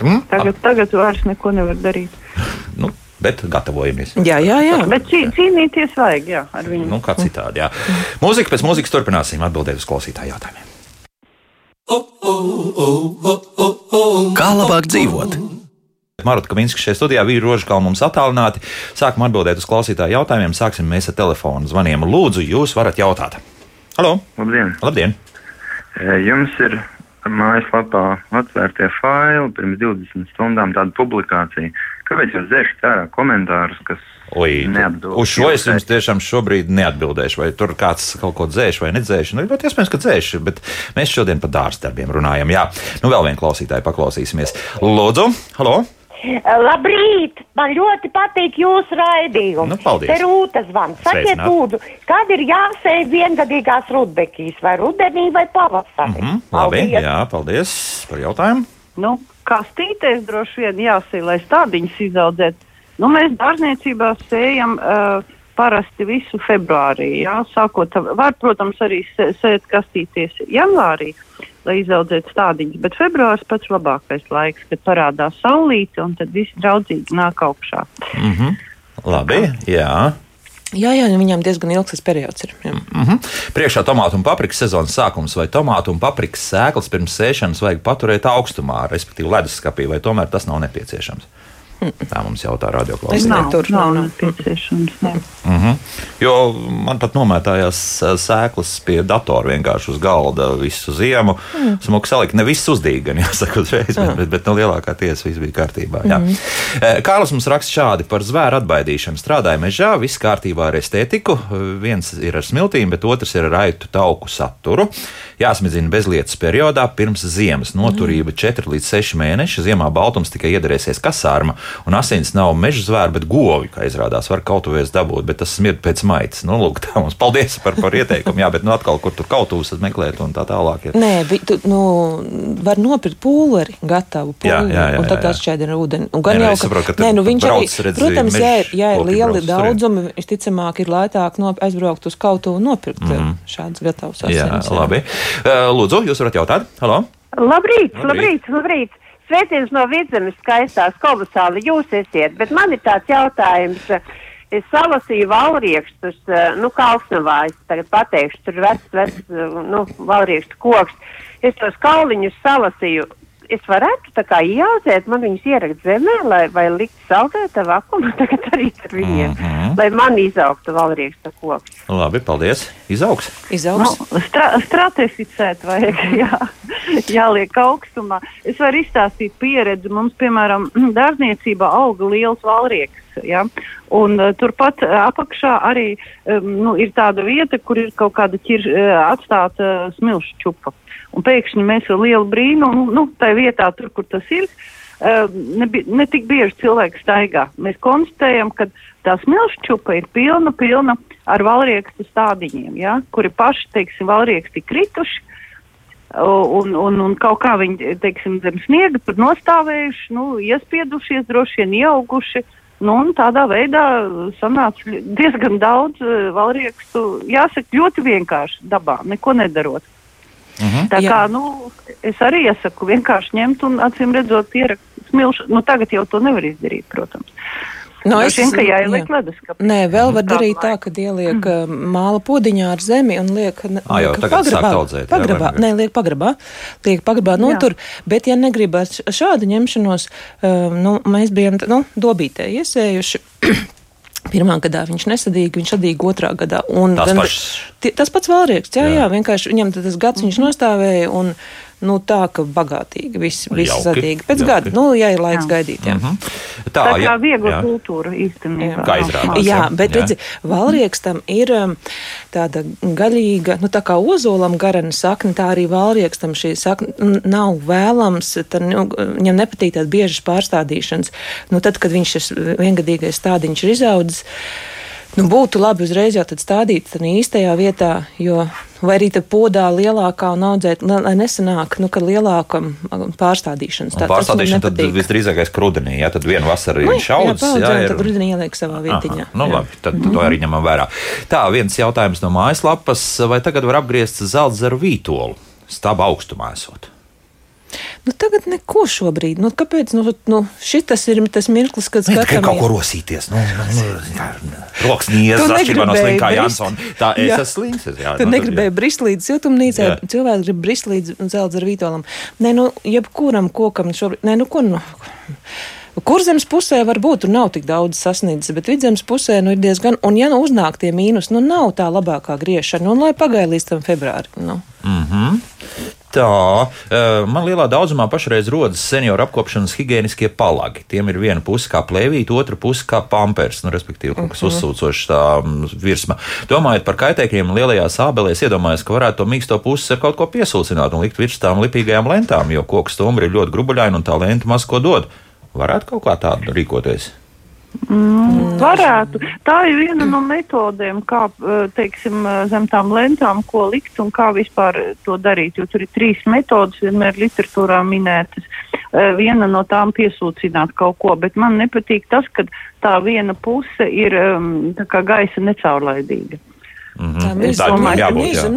Mm? Tagad, tagad vairs neko nevar darīt. Nu, bet gatavojamies. Jā, jā, jā. Bet cī, cīnīties vajag, jā, ar viņu. Nu, kā citādi, jā. Mūzika pēc mūzikas turpināsim atbildēt uz klausītāju jautājumiem. Kā labāk dzīvot? Marta Kaminska šajā studijā bija rožkalna mums attālināti. Sākam atbildēt uz klausītāju jautājumiem. Sāksim mēs ar telefonu zvaniem. Lūdzu, jūs varat jautāt. Halo! Labdien! Labdien! E, Jums ir mājaslapā atvērtie faili pirms 20 stundām tāda publikācija. Kāpēc jūs dzēšat ārā komentārus, kas Oi, neatbilst? uz šo es jums tiešām šobrīd neatbildēšu, vai tur kāds kaut ko dzēš vai nedzēš. Nu, ļoti iespējams, ka dzēš, bet mēs šodien par dārza darbiem runājam. Jā, nu vēl vienu klausītāju paklausīsimies. Lūdzu, halo! Labrīt! Man ļoti patīk jūsu raidījums. Nu, paldies. Te rūta zvans. Sakiet, lūdzu, kad ir jāsēj viengadīgās rudbekīs, vai rudenī, vai pavasarī? Mhm, labi, jā, paldies par jautājumu. Nu, kā stīties droši vien jāsīja, lai stādiņas izaudzētu. Nu, mēs dārzniecībā sējam uh, parasti visu februārī. Jā, sākot, var, protams, arī sē- sēt kastīties janvārī, lai izaudzētu stādiņas, bet februāris pats labākais laiks, kad parādās saulīte un tad viss draudzīgi nāk augšā. Mhm. Labi, jā. Jā, jā, viņam diezgan ilgs tas periods ir. Jā. Mhm. Priekšā tomātu un paprikas sezonas sākums, vai tomātu un paprikas sēklas pirms sēšanas vajag paturēt augstumā, respektīvi leduskapī, vai tomēr tas nav nepieciešams? Tā mums jautā ne- Nav, tur nav nepieciešams. Ne. Mhm. Jo man pat nomētājās sēklas pie datora vienkārši uz galda visu ziemu. Mm. Smuki salikt, ne viss uzdīga, gan jāsaka uzreiz, bet, bet, bet no lielākā tiesa viss bija kārtībā. Jā. Mm. Kārlis mums raksta šādi par zvēru atbaidīšanu. Strādāja mežā, viss kārtībā ar estētiku. Viens ir ar smiltīm, bet otrs ir ar aitu tauku saturu. Jāsmidzina bezlietas periodā pirms ziemas. Noturība 4 līdz 6 mēneši. Ziemā baltums tikai iederēsies kasārma, un asins nav meža zvēri, bet govi, kā izrādās, var kautuvēs dabūt, bet tas smird pēc maitas. Nu, lūk, tā mums paldies par, par ieteikumu. Jā, bet nu atkal, kur tur kautuvus meklēt un tā tālāk. Ir. Nē, vi- tu, nu, var nopirkt pūleri, gatavu Jā, pūleri, jā, jā, un tad jā, jā. atšķēdina ūdeni. Un gan Nē, jau, es saprotu, ka nē, nu, viņš brauc, arī, redzi, protams, ja ir, ja ir lieli daudzumi, visticamāk ir lētāk no, aizbraukt uz kautu un nopirkt mm -hmm. šādus gatavus Mhm. Jā, labi. Uh, Lūdzu, jūs varat jautāt? Halo? Labrīt, Labrīt. labrīt, labrīt! Sveiciens no vidzemes skaistās kolosāli jūs esiet, bet man ir tāds jautājums. Es salasīju valriekstus, eh, nu, Kalsnavā, es tagad pateikšu, tur vecs, vecs, eh, nu, valriekstu koks. Es tos kauliņus salasīju. Es varētu tā kā ieaudzēt, man viņus ierakt zemē, lai, vai likt saldētā vakumā, tagad arī ar viņiem, mm -hmm. lai man izaugtu valrieksta koks. Labi, paldies. Izaugs. Izaugs. Nu, stra stratificēt vajag, jā, jāliek augstumā. Es varu izstāstīt pieredzi. Mums, piemēram, dārzniecībā auga liels valrieks. Ja? Un uh, turpat uh, apakšā arī um, nu, ir tāda vieta, kur ir kaut kāda ķir, uh, atstāta uh, smilšu čupa. Un pēkšņi mēs ar lielu brīnumu, nu, tā vietā, tur, kur tas ir, uh, ne, ne tik bieži cilvēki staigā. Mēs konstatējam, ka tā smilšu čupa ir pilna, pilna ar valriekstu stādiņiem, ja? kuri paši, teiksim, valrieksti krituši. Un, un, un kaut kā viņi, teiksim, zem sniega tur nostāvējuši, nu, iespiedušies, droši vien ieauguši. Nu, tādā veidā sanāca diezgan daudz uh, valriekstu, jāsaka, ļoti vienkārši dabā, neko nedarot. Mm -hmm. Tā kā, nu, es arī iesaku vienkārši ņemt un acīm redzot ierakt smilšu. Nu, tagad jau to nevar izdarīt, protams. No, Droši es, vien, ka jāieliek jā. leduskapī. Nē, vēl var Tādu darīt tā, ka ieliek mm. māla podziņā ar zemi un liek, Ā, jau sāk audzēt, jā, Pagrabā, ne? nē, liek pagrabā. Liek pagrabā, nu, Jā. Bet, ja negrib ar š- šādu ņemšanos, um, nu, mēs bijām, nu, dobītē iesējuši. Pirmā gadā viņš nesadīja, viņš sadīja otrā gadā. Un Tās gan- Tie- Tas pats valrieks, jā, Jā. jā, vienkārši viņam tad tas gads viņš nostāvēja un, nu, tā, ka bagātīgi viss, viss Jauki, sadīga. Pēc jauki. gada, nu, jā, ir laiks Jā. gaidīt, jā. Mhm. Tā Tā, kā ja, viegla jā. kultūra īstenībā. Kā izrādās. Jā, jā. bet redzi, valriekstam ir um, tāda gaļīga, nu tā kā ozolam garana sakne, tā arī valriekstam šī sakne nav vēlams, tad, nu, viņam nepatīk tādas biežas pārstādīšanas. Nu, tad, kad viņš šis viengadīgais stādiņš ir izaudzis, nu, būtu labi uzreiz jau stādīt tad īstajā vietā, jo vai arī tad podā lielākā un audzēt, lai, nesanāk, nu, ka lielāka um, pārstādīšanas. Tā- Pārstādīšana tad visdrīzākais rudenī, jā, tad vienu vasaru Nu, viņš jā, audzis. paudzē, un ir- tad rudenī ieliek savā vietiņā. Aha, nu, Jā. labi, tad, tad to arī ņemam vērā. Tā, viens jautājums no mājaslapas. Vai tagad var apgriezt zeltzeru vītolu staba augstumā esot? Nu, tagad neko šobrīd. Nu, kāpēc? Nu, nu, šitas ir tas mirklis, kad Nē, tikai skatāmies. kaut ko rosīties. Nu, nu, jā, rokas Tu atšķirībā no slinkā. Jansona. Tā es esmu slinks. jā, Tu nu, negribēji brist līdz siltumnīcai, cilvēks grib brist līdz zelta ar vītolam. Nē, nu, jebkuram kokam šobrīd, nē, nu, ko, nu, Kurzemes pusē varbūt tur nav tik daudz sasniedzis, bet vidzemes pusē nu, ir diezgan, un ja nu uznāk tie mīnus, nu nav tā labākā griešana, un lai pagaida līdz tam februārim. Nu. Mhm. Tā, eh, man lielā daudzumā pašreiz rodas senioru apkopšanas higiēniskie palagi. Tiem ir viena puse kā plēvīte, otra puse kā pampers, nu, respektīvi, kaut kas uzsūcošs tā mm, virsma. Domājot par kaitēkļiem lielajās ābelēs, iedomājos, ka varētu to mīksto pusi ar kaut ko piesūcināt un likt virs tām lipīgajām lentām, jo koks stumbri ir ļoti grubuļaini un tā lenta maz ko dod. Varētu kaut kā tādu rīkoties. Mm, varētu. Tā ir viena no metodēm, kā eh, teiksim, eh, zem tām lentām, ko likt un kā vispār to darīt. Jo tur ir trīs metodas, vienmēr literatūrā minētas. Eh, Viena no tām piesūcināt kaut ko, bet man nepatīk tas, ka tā viena puse ir tā kā gaisa necaurlaidīga. Mhm. Tā Un mīza, tādam domāju, ka jābūt, mīza jā.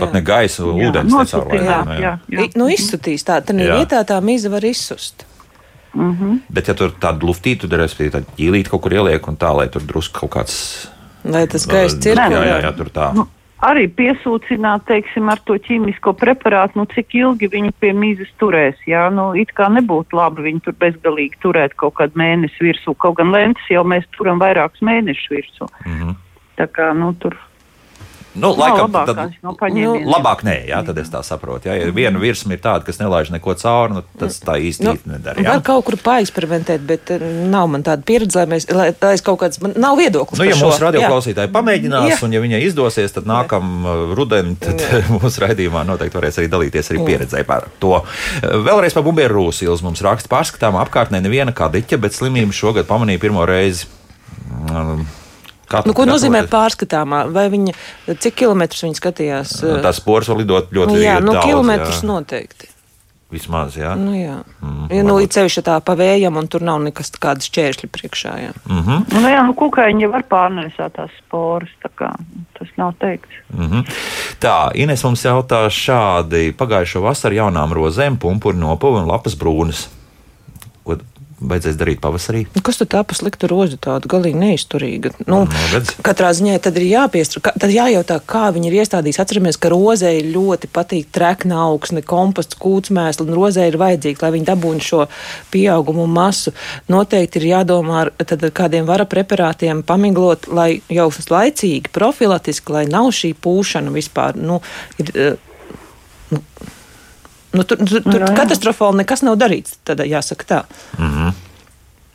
Pat ne gaisa, ūdens. I- Nu, izsutīs tā, tad vietā tā mīza var izsust. Mhm. Bet, ja tur tādu luftītu, tad, respektīvi, tādu ķīlīti kaut kur ieliek un tā, lai tur drusku kaut kāds. Lai tas gaiss Jā, cirkulē. jā, jā, tur tā. Nu, arī piesūcināt, teiksim, ar to ķīmisko preparātu, nu, cik ilgi viņi pie mīzes turēs. Jā, nu, it kā nebūtu labi viņu tur bezgalīgi turēt kaut kādu mēnesi virsū. Kaut gan lentes jau mēs turam vairākus mēnešus virsū. Mhm. Tā kā, nu, tur Nu, nav laikam, labākās tad, no nu, labāk nē, jā, tad es tā saprotu. Jā, ja viena virsma ir tāda, kas nelaiž neko cauri, nu, tas tā īsti Nu, nedara. Jā. Var kaut kur paeksperimentēt, bet eh, nav man tāda pieredze, lai mēs, lai, lai es kaut kāds, man nav viedoklis. Nu, ja šo. mūsu Jā. radioklausītāji pamēģinās, Jā. un ja viņai izdosies, tad nākamā uh, rudenī tad mūsu raidījumā noteikti varēs arī dalīties arī pieredzē par to. Vēlreiz par bumbieru rūsīlu mums raksta pārskatām apkārtnē neviena kā diķa, bet slimību šogad pamanīja pirmo reizi. Um, kā Nu, ko nozīmē gatavoties? pārskatāmā? Vai viņa, cik kilometrus viņa skatījās? eh, Tās spors var lidot ļoti nu, jā, nu, daudz, kilometrus jā. noteikti. Vismaz, jā. Nu, jā. Mm, Ja, nu, ir ceļš tā pa vējam, un tur nav nekas tādas šķēršļi priekšā. Jā. Mm -hmm. Nu, jā, nu, kukaiņi jau var pārnēsāt tās sporas, tā kā tas nav teikts. Mm -hmm. Tā, Ines mums jautā šādi. Pagājušo vasaru jaunām rozēm pumpuri nopuva un lapas brūnas. Vajadzēs darīt pavasarī? Nu, Kas tad tā pa sliktu rozi tāda galīgi neizturīga? Nu, Nu, redz. katrā ziņā tad ir jāpiestra, tad jājautā, kā viņi ir iestādījuši. Atceramies, ka rozē ļoti patīk trekna augsne, komposts, kūtsmēsli, un rozē ir vajadzīgi, lai viņi dabūtu šo pieaugumu masu. Noteikti ir jādomā ar, tad ar kādiem vara preparātiem pamiglot, lai jau laicīgi, profilatiski, lai nav šī pūšana vispār. Nu, ir, eh, nu, nu, tur tur, tur Jā, jā. katastrofāli nekas nav darīts, tad jāsaka tā. Mm -hmm.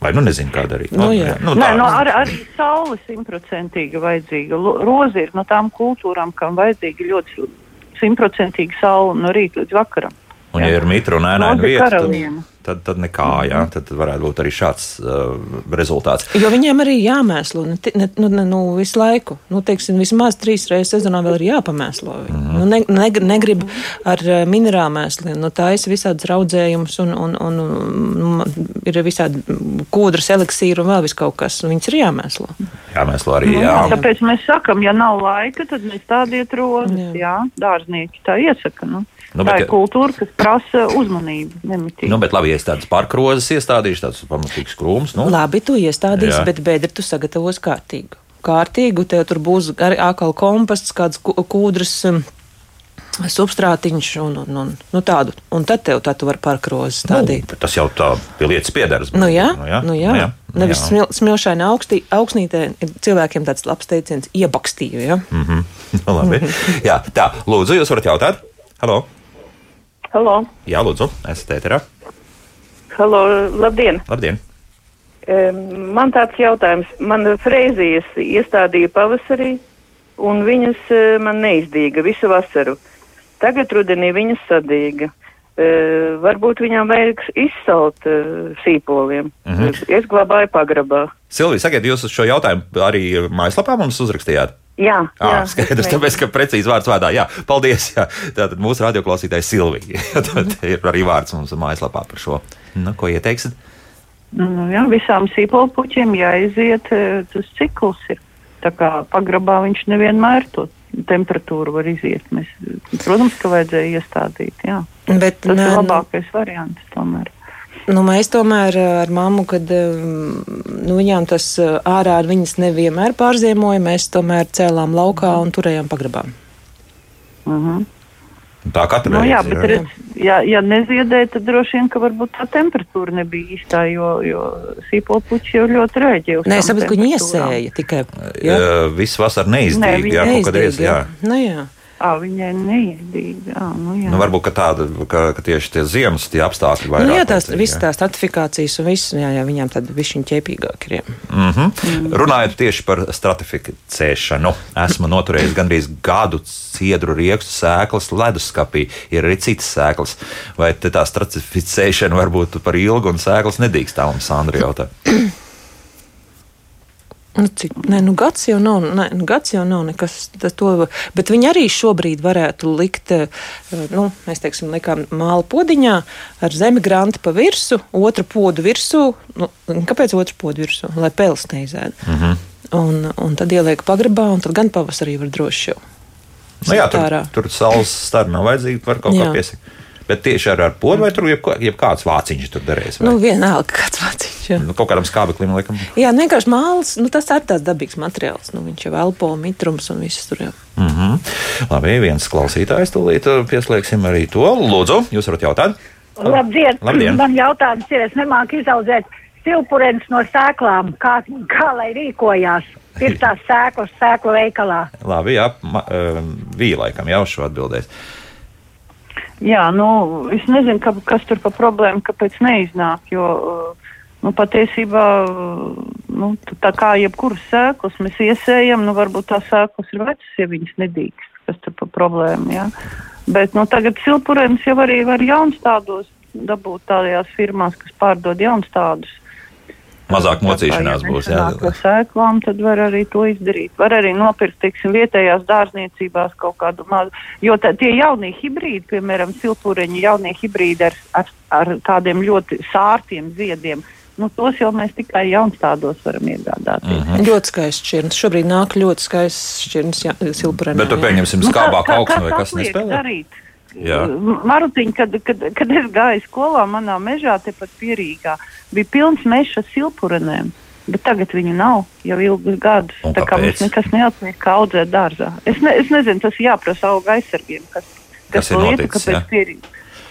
Vai nu nezinu, kā darīt? Nu, jā. nu, Nē, tā. no, ar, arī saule simtprocentīgi vajadzīga. Roze ir no tām kultūrām, kam vajadzīga ļoti simtprocentīgi saule no rīta līdz vakaram. Un, ja ir mitra un Roze vieta, tad, karaliene. tad, tad nekā, jā, tad varētu būt arī šāds uh, rezultāts. Jo viņiem arī jāmēslo ne, ne, nu, ne, nu, visu laiku. Nu, teiksim, vismaz trīs reizes sezonā vēl ir jāpamēslo. Mm. Nu, ne, ne, negrib ar eh, minerālu mēsliem. Nu, tā ir visādas raudzējumus, un, un, un, un ir visādi kūdras, eliksīri un vēl vis kaut kas. un Viņas ir jāmēslo. Jāmēslo arī, Nu, jā. jā, tāpēc mēs sakam, ja nav laika, tad mēs tādiet rozes. Jā. jā, dārznieki tā iesaka. Nu. Nu, Nu, bet tā ir kultūra, kas prasa uzmanību. Nemitīgi. Nu, bet labi, ja es tādas parkrozes iestādīšu, tāds pamatīgs krūms. Nu, Labi, tu iestādīsi, Jā. bet bedri tu sagatavos kārtīgu. Kārtīgu, tev tur būs arī akāla komposts, kāds kūdras. um, Substrātiņš un, un, un nu tādu. Un tad tev tā tu vari parkrozes stādīt. bet tas jau tā pie lietas piederas. Nu, jā, nu, jā, nu, jā. nu, jā. Nevis jā. smil, smilšaina augstī, augsnītē ir cilvēkiem tāds labs teiciens - iebakstīju. Ja? Mm -hmm. nu, labi. jā, tā, lūdzu, jūs varat jautāt? Halo! Halo, Jā, lūdzu, esat ēterā. halo, labdien! Labdien! Em, Man tāds jautājums. Man freizijas iestādīja pavasarī, un viņas eh, man neizdīga visu vasaru. Tagad rudenī viņas sadīga. Eh, Varbūt viņām vajag izsalt eh, sīpoliem. Mhm. Es glabāju pagrabā. Silvija, sakiet, jūs uz šo jautājumu arī mājaslapā mums uzrakstījāt? Jā, Jā, jā, skaidrs, tāpēc, ka precīzi vārds vārdā. Jā, paldies. Jā. Tātad mūsu radioklausītājs Silvija. Tad ir arī vārds mums mājaslapā par šo. Nu, ko ieteiksit? Nu, jā, visām sīpolpuķiem jāiziet, e, tas cikls ir. Tā kā pagrabā viņš nevienmēr to temperatūru var iziet. Mēs, protams, ka vajadzēja iestādīt, jā. Bet, Tas nē, ir labākais variants tomēr. Nu, mēs tomēr eh, ar mammu, kad um, nu, viņām tas eh, ārā ar viņas nevienmēr pārziemoja, mēs tomēr cēlām laukā un turējām pagrabā. Uh -huh. Tā katra Nu, reize. jā, bet redz, ja, ja neziedēja, tad droši vien, ka varbūt tā temperatūra nebija īstā, jo, jo sīpolpuķi jau ļoti rēģē uz Nē, es saprotu, ka viņi iesēja tikai. Jā, viss vasarā Nē, neizdevīgi. viņi Jā, kaut kad reiz, Neizdīga, jā. Nu, jā. Ā, viņai neiedīga. ā, Nu, jā. Nu, varbūt ka tāda, ka, ka tieši tie ziemas tie apstākļi vairāk. Nu, jā, tās visas tās stratifikācijas un viss, jā, jā, viņām tad višķiņ ķēpīgāk ir. Jā. Mm -hmm. Runājot tieši par stratificēšanu, esmu noturējis gandrīz gadu ciedru riekstu sēklas leduskapī. Ir arī citas sēklas. Vai tā stratificēšana var būt par ilgu un sēklas nedīkstāmu, Sandra jautā? Nu, cik, nē, nu, gads jau nav, nē, nu, gads jau nav nekas. To, bet viņi arī šobrīd varētu likt, eh, nu, mēs teiksim, likām māla podiņā ar zemi granti pa virsmu, otru podu virsū. Nu, kāpēc otru podu virsū? Lai pels neizēd. Mm -hmm. Un, un tad ieliek pagrabā, un tad gan pavasarī var droši jau. nu, jā, tur, tur saules stara nav vajadzīga, var kaut Jā. kā piesakt. Bet tieši ar, ar podu vai tur jebko- jebkāds vāciņš tur derēs? vai? Nu, vienalga, kāds vāciņš. jā. Nu, kaut kādam skābeklim liekam. Jā, nu, vienkārši mākslinieks, nu, tas ir tāds dabīgs materiāls. Nu, viņš jau elpo, mitrums un viss tur jau. Mm -hmm. Labi, viens klausītājs tūlīt uh, pieslēgsim arī to. Lūdzu, jūs varat jautāt? Labdien! Labdien. Man jautājums ir, es nemāku izaudzēt silpurens no sēklām. Kā, kā lai rīkojās? Ir tās sēklas sēklu veikalā. Labi, jā, ma- uh, vīja laikam jau šo atbildēs. Jā, nu, es nezinu, ka, kas tur pa problēmu, kāpēc neiznāk, jo, uh, nu, patiesībā, uh, nu, tā kā jebkuras sēklas mēs iesējam, nu, varbūt tās sēklas ir vecas, ja viņas nedīgs, kas tur pa problēmu, jā. Bet, nu, tagad silpurēns jau arī var jauns tādos dabūt tādajās firmās, kas pārdod jauns tādus. Mazāk mocīšanās būs, jā. ar sēklām, tad var arī to izdarīt. Var arī nopirkt, teiksim, vietējās dārzniecībās kaut kādu mazu, jo tā, tie jaunie hibrīdi, piemēram, silpureņi, jaunie hibrīdi ar, ar, ar tādiem ļoti sārtiem ziediem, nu, tos jau mēs tikai jaunstādos varam iegādāties. Mm. Ļoti skaists šķirnes. Šobrīd nāk ļoti skaists šķirnes silpurē. Bet tu pieņemsim Nu, kā- skābāk kā- augsni vai kas nespēlē? darīt? Jā. Marutiņ, kad, kad, kad es gāju skolā, manā mežā, tepat pierīgā, bija pilns mežs ar silpurenēm. Bet tagad viņu nav jau ilgus gadus. Un Tā kā mums nekas neatliek, kā audzēt dārzā. Es, ne, es nezinu, tas jāprasa auga aizsargiem, kas, Kas ir to lietu, noticis, kāpēc jā? pierī,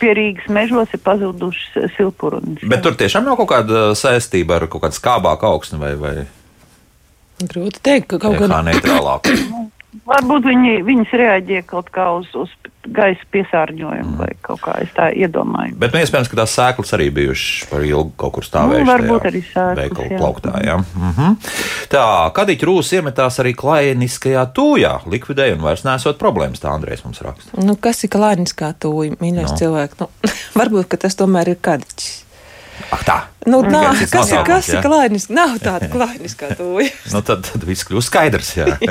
pierīgas mežos ir pazudušas silpurenes. Bet tur tiešām nav kaut kāda saistība ar kaut kādu skābāku augsni vai, vai Grūti teikt, ka kaut kā kā neitrālāku. Varbūt viņi, viņas reaģē kaut kā uz, uz gaisa piesārņojumu vai kaut kā es tā iedomāju. Bet nu, iespējams, ka tās sēklas arī bijušas par ilgu kaut kur stāvējušas. Nu, varbūt arī sēklas, Veikalu jā. plauktā. Jā. Mhm. Tā, Kadiķa rūs iemetās arī klainiskajā tūjā, likvidēja un vairs nesot problēmas. Tā Andrēs mums raksta. Nu, kas ir klānis kā tūji, mīļais Nu. no. cilvēks? Nu, varbūt, ka tas tomēr ir kadiķis. Ak, tā. Nu, nā, cits kas ir, kas ir klānis? Nav tāda klānis kā tūji. Nu, tad, tad viss kļūst skaidrs. Jā.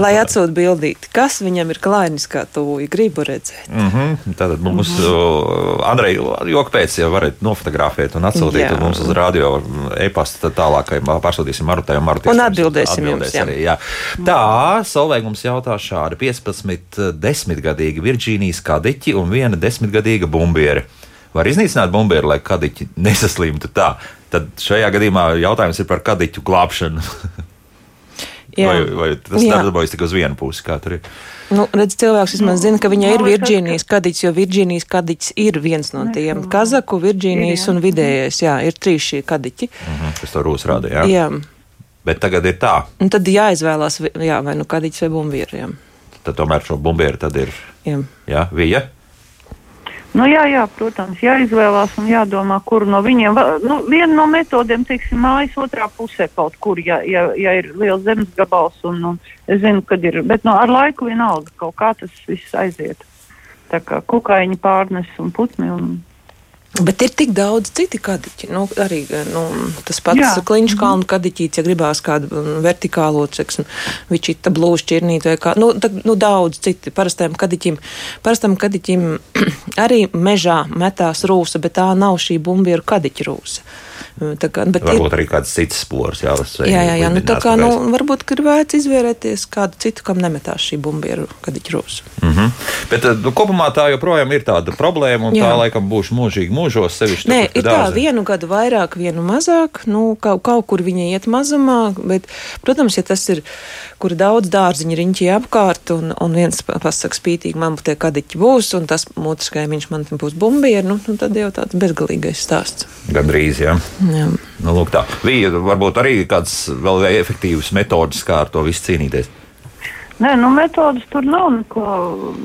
Lai atsūtu bildīti, kas viņam ir klānis kā tūji, gribu redzēt. Mm -hmm. Tātad mums, uh, Andrej, joka pēc, ja varat nofotografēt un atsūtīt Jā. uz mums uz radio e-pastu, tad tālāk pārsūtīsim Marutai un Marutai. Un atbildēsim jums, jā. Arī, jā. Tā, Solveig mums jautā šādi 15 desmitgadīgi Virģīnijas kadiķi un viena desmitgadīga bumbieri. Var iznīcināt bumbieri, lai kadiķi nesaslimtu tā. Tad šajā gadījumā jautājums ir par kadiķu glābšanu. Vai, vai tas darbojas tikai uz vienu pusi, kā tur ir? Nu, redz, cilvēks vismaz zina, ka viņai ir Virģīnijas kadiķis, jo Virģīnijas kadiķis ir viens no tiem. Kazaku, Virģīnijas un vidējais, jā, ir trīs šie kadiķi. Mhm, kas to rūs rāda, jā? Jā. Bet tagad ir tā, Un tad jāizvēlās, jā, vai nu kadiķis vai bumbieriem. tad tomēr šo bumbieri tad ir, Jā. jā, vija. Nu, jā, jā, protams, jāizvēlās un jādomā, kuru no viņiem. Nu, viena no metodēm, teiksim, mājas otrā pusē kaut kur, ja, ja, ja ir liels zemes gabals. Un, un es zinu, kad ir, bet no, ar laiku vienalga kaut kā tas viss aiziet. Tā kā kukaiņi pārnes un putni. Un, Bet ir tik daudz citu kadiķi. Nu, arī nu, tas pats kliņš kalnu kadiķīts, ja gribās kādu mm, vertikālo, teiksim, vičita blūžu ķirnīt vai kā. Nu, tad, nu, daudz citu parastajam kadiķim. Parastam kadiķim arī mežā metās rūsa, bet tā nav šī bumbieru kadiķa rūsa. Tā kā, bet ir, Varbūt arī kāds cits spors jāuzsver. jā, jā, jā, nu, tā kā, nu, varbūt gribētu izvērēties kādu citu, kam nemetās šī bumbieru kadiķa rūsa. Mm -hmm. Bet nu, kopumā tā joprojām ir tāda problēma, un jā. Tā laikam būs mūžīgi mūžos. Sevišķi Nē, ir tā, dārzi. vienu gadu vairāk, vienu mazāk. Nu, kaut, kaut kur viņa iet mazumā, bet, protams, ja tas ir, kur daudz dārziņu riņķi apkārt, un, un viens pa- pasaka spītīgi, man tie kadiķi būs, un tas otrs kaimiņš man būs bumbieri, nu, nu, tad jau tāds bezgalīgais stāsts. Gandrīz, jā. Jā. Nu, lūk, tā. Bija varbūt arī kāds vēl efektīvs metods, kā ar to visu cīnīties. Nē, nu, metodas tur nav neko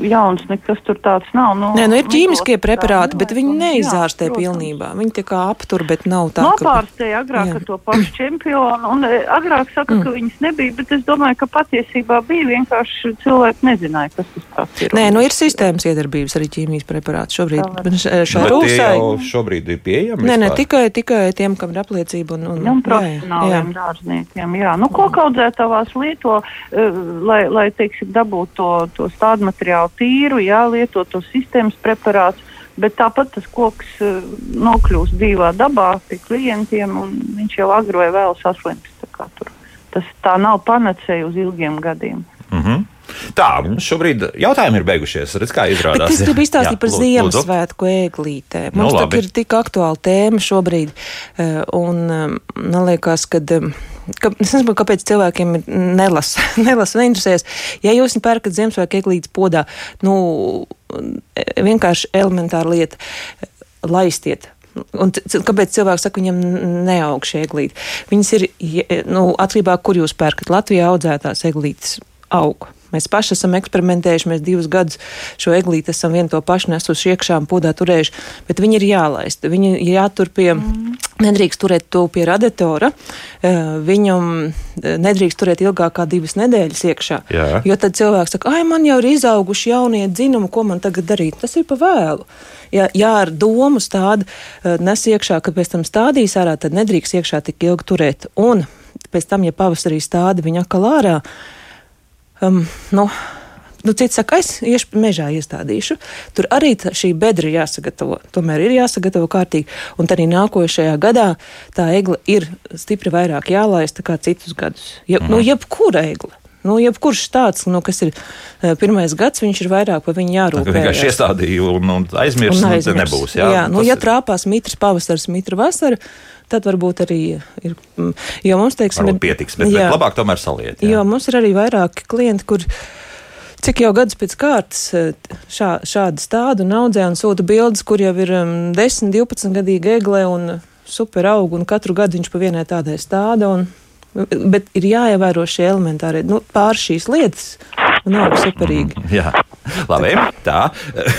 jauns, nekas tur tāds nav. Nu, Nē, nu ir metodas ķīmiskie tā preparāti, bet nevajag, viņi jā, neizārstē protams. pilnībā. Viņi tā kā aptur, bet nav tā, ka. Nopārstēja agrāk Jā. to pašu čempionu, un e, agrāk saka, mm. ka viņas nebija, bet es domāju, ka patiesībā bija vienkārši cilvēki nezināja, kas tas tāds ir. Nē, nu ir sistēmas iedarbības arī ķīmijas preparāti šobrīd. Bet šai Bet rūsai. jau šobrīd ir pieejami. Nē, ne tikai, tikai tiem, kam ir apliecība. Un, un, Nu, un jā, jā. profesionāliem dārzniekiem, jā. Nu, kokaudzētavās lieto, eh, lai, lai teiksim, dabūtu to, to stādu materiālu tīru, jā, lieto to sistēmas preparātu, bet tāpat tas koks eh, nokļūst dzīvā dabā pie klientiem, un viņš jau agri vai vēl saslims. Tā, tas tā nav panacēja uz ilgiem gadiem. Mhm. Tā, mums šobrīd jautājumi ir beigušies. Redz, kā izrādās. Bet es gribu izstāstīt Jā, par lūdzu. Ziemassvētku ēglītēm. Nu, Mums nu, labi. ir tik aktuāla tēma šobrīd, eh, un eh, man liekas, ka. Ka, es nezinu, kāpēc cilvēkiem ir nelasa, nelasa neinteresējas. Ja jūs pērkat Ziemassvētku eglītes podā, nu, vienkārši elementāra lieta - laistiet. Un kāpēc cilvēks saka, viņam neaug šī eglīte? Viņas ir, nu, atkarībā kur jūs pērkat. Latvijā audzētās eglītes aug. Mēs paši esam eksperimentējuši, mēs divus gadus šo eglīti esam vienu to pašu nesuši iekšā un podā turējuši, bet viņi ir jālaist. Viņi ir jātur pie, Nedrīkst turēt to pie radiatora, eh, viņam eh, nedrīkst turēt ilgāk kā divas nedēļas iekšā. Jā. Jo tad cilvēks saka, ah, man jau ir izauguši jaunie dzinumi, ko man tagad darīt. Tas ir pa vēlu. Ja, ja ar domu stādu eh, nes iekšā, ka pēc tam stādīs ārā, tad nedrīkst iekšā tik ilgi turēt. Un pēc tam, ja pavasarī stāda viņa atkal ārā, um, nu, Nu, cits saka, es iešu mežā iestādīšu. Tur arī tā, šī bedra ir jāsagatavo. Tomēr ir jāsagatavo kārtīgi. Un arī nākošajā gadā tā egle ir stipri vairāk jālaista kā citus gadus. Ja, mm. Nu, jebkura egle. Nu, jebkurš tāds, nu, kas ir uh, pirmais gads, viņš ir vairāk par viņu jārūpējas. Tā vienkārši iestādīju un, un aizmirst, un aizmirst. nebūs. Jā, jā nu, ja trāpās mitrs pavasars, mitra vasara, tad varbūt arī ir. Jo mums, teiksim, varbūt pietiks, bet, jā, bet labāk tomēr saliet. Jā. Jo mums ir arī vairāki klienti, kur Cik jau gadus pēc kārtas eh, šā, šāda stāda un audzē un sūta bildes, kur jau ir um, 10, 12 gadīga egle un super aug, un katru gadu viņš pa vienai tādai stāda. Un, bet ir jāievēro šie elementārie, nu, pār šīs lietas, un aug superīgi. Mm, jā, labi, tā.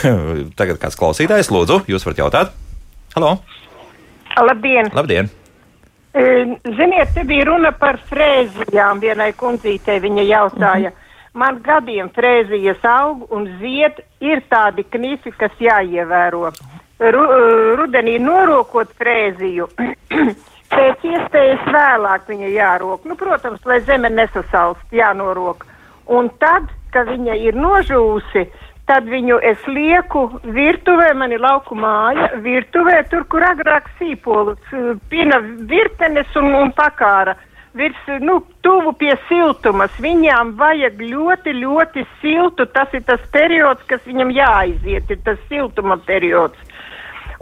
Tagad kāds klausītājs, lūdzu, jūs varat jautāt? Halo! Labdien! Labdien! Ziniet, te bija runa par frēzijām. Vienai kundzītei viņa jautāja. -hmm man gadiem frēzijas aug un zied, ir tādi knifi, kas jāievēro. Ru, eh, rudenī norokot frēziju, pēc iespējas vēlāk viņa jārok. Nu, protams, lai zeme nesasalst, jānorok. Un tad, kad viņa ir nožūsi, tad viņu es lieku virtuvē, man ir lauku māja, virtuvē, tur, kur agrāk sīpolus, pina virtenes un, un pakāra virs, nu, tuvu pie siltumas. Viņām vajag ļoti, ļoti siltu. Tas ir tas periods, kas viņam jāaiziet, ir tas siltuma periods.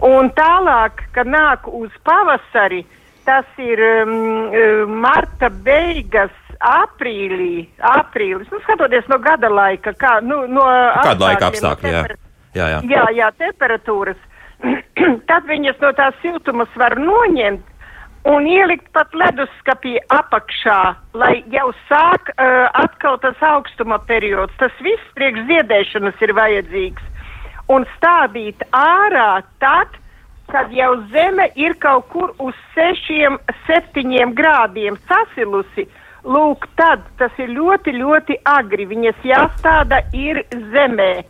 Un tālāk, kad nāk uz pavasari, tas ir um, marta beigas, aprīlī, aprīlis, nu, skatoties no gada laika, kā, nu, no kāda laika apstākļi, jā. Jā, jā. jā, jā, temperatūras. Tad viņas no tās siltumas var noņemt un ielikt pat leduskapī apakšā, lai jau sāk uh, atkal tas augstuma periods. Tas viss priekš ziedēšanas ir vajadzīgs. Un stādīt ārā tad, kad jau zeme ir kaut kur uz 6, 7 grādiem sasilusi. Lūk, tad tas ir ļoti, ļoti agri. Viņas jāstāda ir zemē.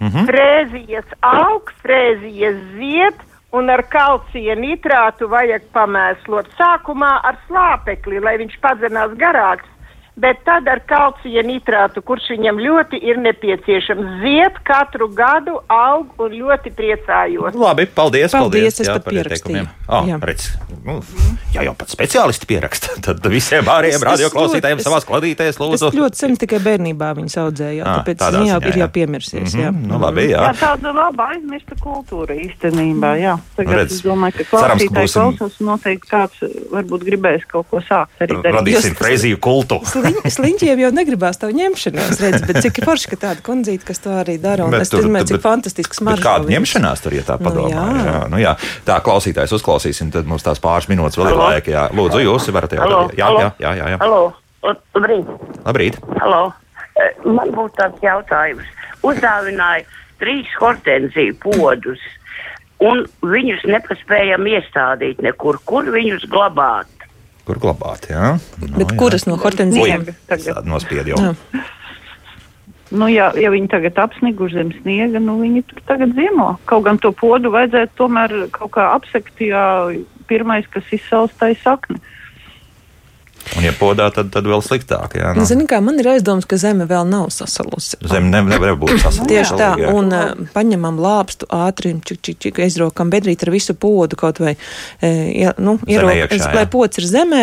Mm -hmm. Frēzijas aug, frēzijas zied, un ar kalcija nitrātu vajag pamēslot. Sākumā ar slāpekli, lai viņš padzenās garāks, bet tad ar kalcija nitrātu, kurš viņam ļoti ir nepieciešams. Ziet katru gadu, aug un ļoti priecājos. Labi, paldies, paldies, paldies jā, par ierakstījumu. Oh, jā. Redz, nu, ja jau pat speciālisti pieraksta, tad visiem pārējiem radioklausītājiem savās kladītēs lūdzu. Es ļoti sen tikai bērnībā viņas audzēju, tāpēc viņa jau ir jau piemirsies. Mm -hmm, jā. Nu, labi, jā. jā, tāda laba aizmirsta kultūra īstenībā, jā. Tagad Redz, es domāju, ka klausītāji klausās noteikti kāds varbūt gribēs kaut ko sākt arī darīt. Radīsim freiziju kultu. Sliņķiem jau negribās tev ņemšanās, redz, bet cik forši, ka tāda kundzīte, kas to arī dara, un bet es domāju, cik fantastisks maržs. Kāda ņemšanās tur, ja tā padomā? Nu, jā. Jā, nu, jā. Tā klausītājs uzklausīsim, tad mums tās pāris minūtes vēl ir laika. Jā. Lūdzu, jūs varat jautāt. Jā, jā, jā, jā, jā. Halo. Labrīt. Labrīt. Halo. Man būtu tāds jautājums. Uzdāvināja trīs hortenziju podus, un viņus nepaspējam iestādīt nekur, kur viņus glabāt. Kur glabāt, jā? No, Bet jā. kuras no hortenzijām? Nospied jau. Jā. Nu, ja, ja viņi tagad apsniguši zem sniega, nu viņi tur tagad ziemo. Kaut gan to podu vajadzētu tomēr kaut kā apsekt, ja pirmais, kas izsauc, tai sakne. Un, ja podā, tad, tad vēl sliktāk. Jā, nu. Zini, kā man ir aizdoms, ka zeme vēl nav sasalusi. Zeme ne, nevar būt sasalusi. Tieši tā, un uh, paņemam lāpstu ātri, čik, čik, čik, aizrokam bedrīt ar visu podu kaut vai, uh, ja, nu, ierok, lai pods ir zemē,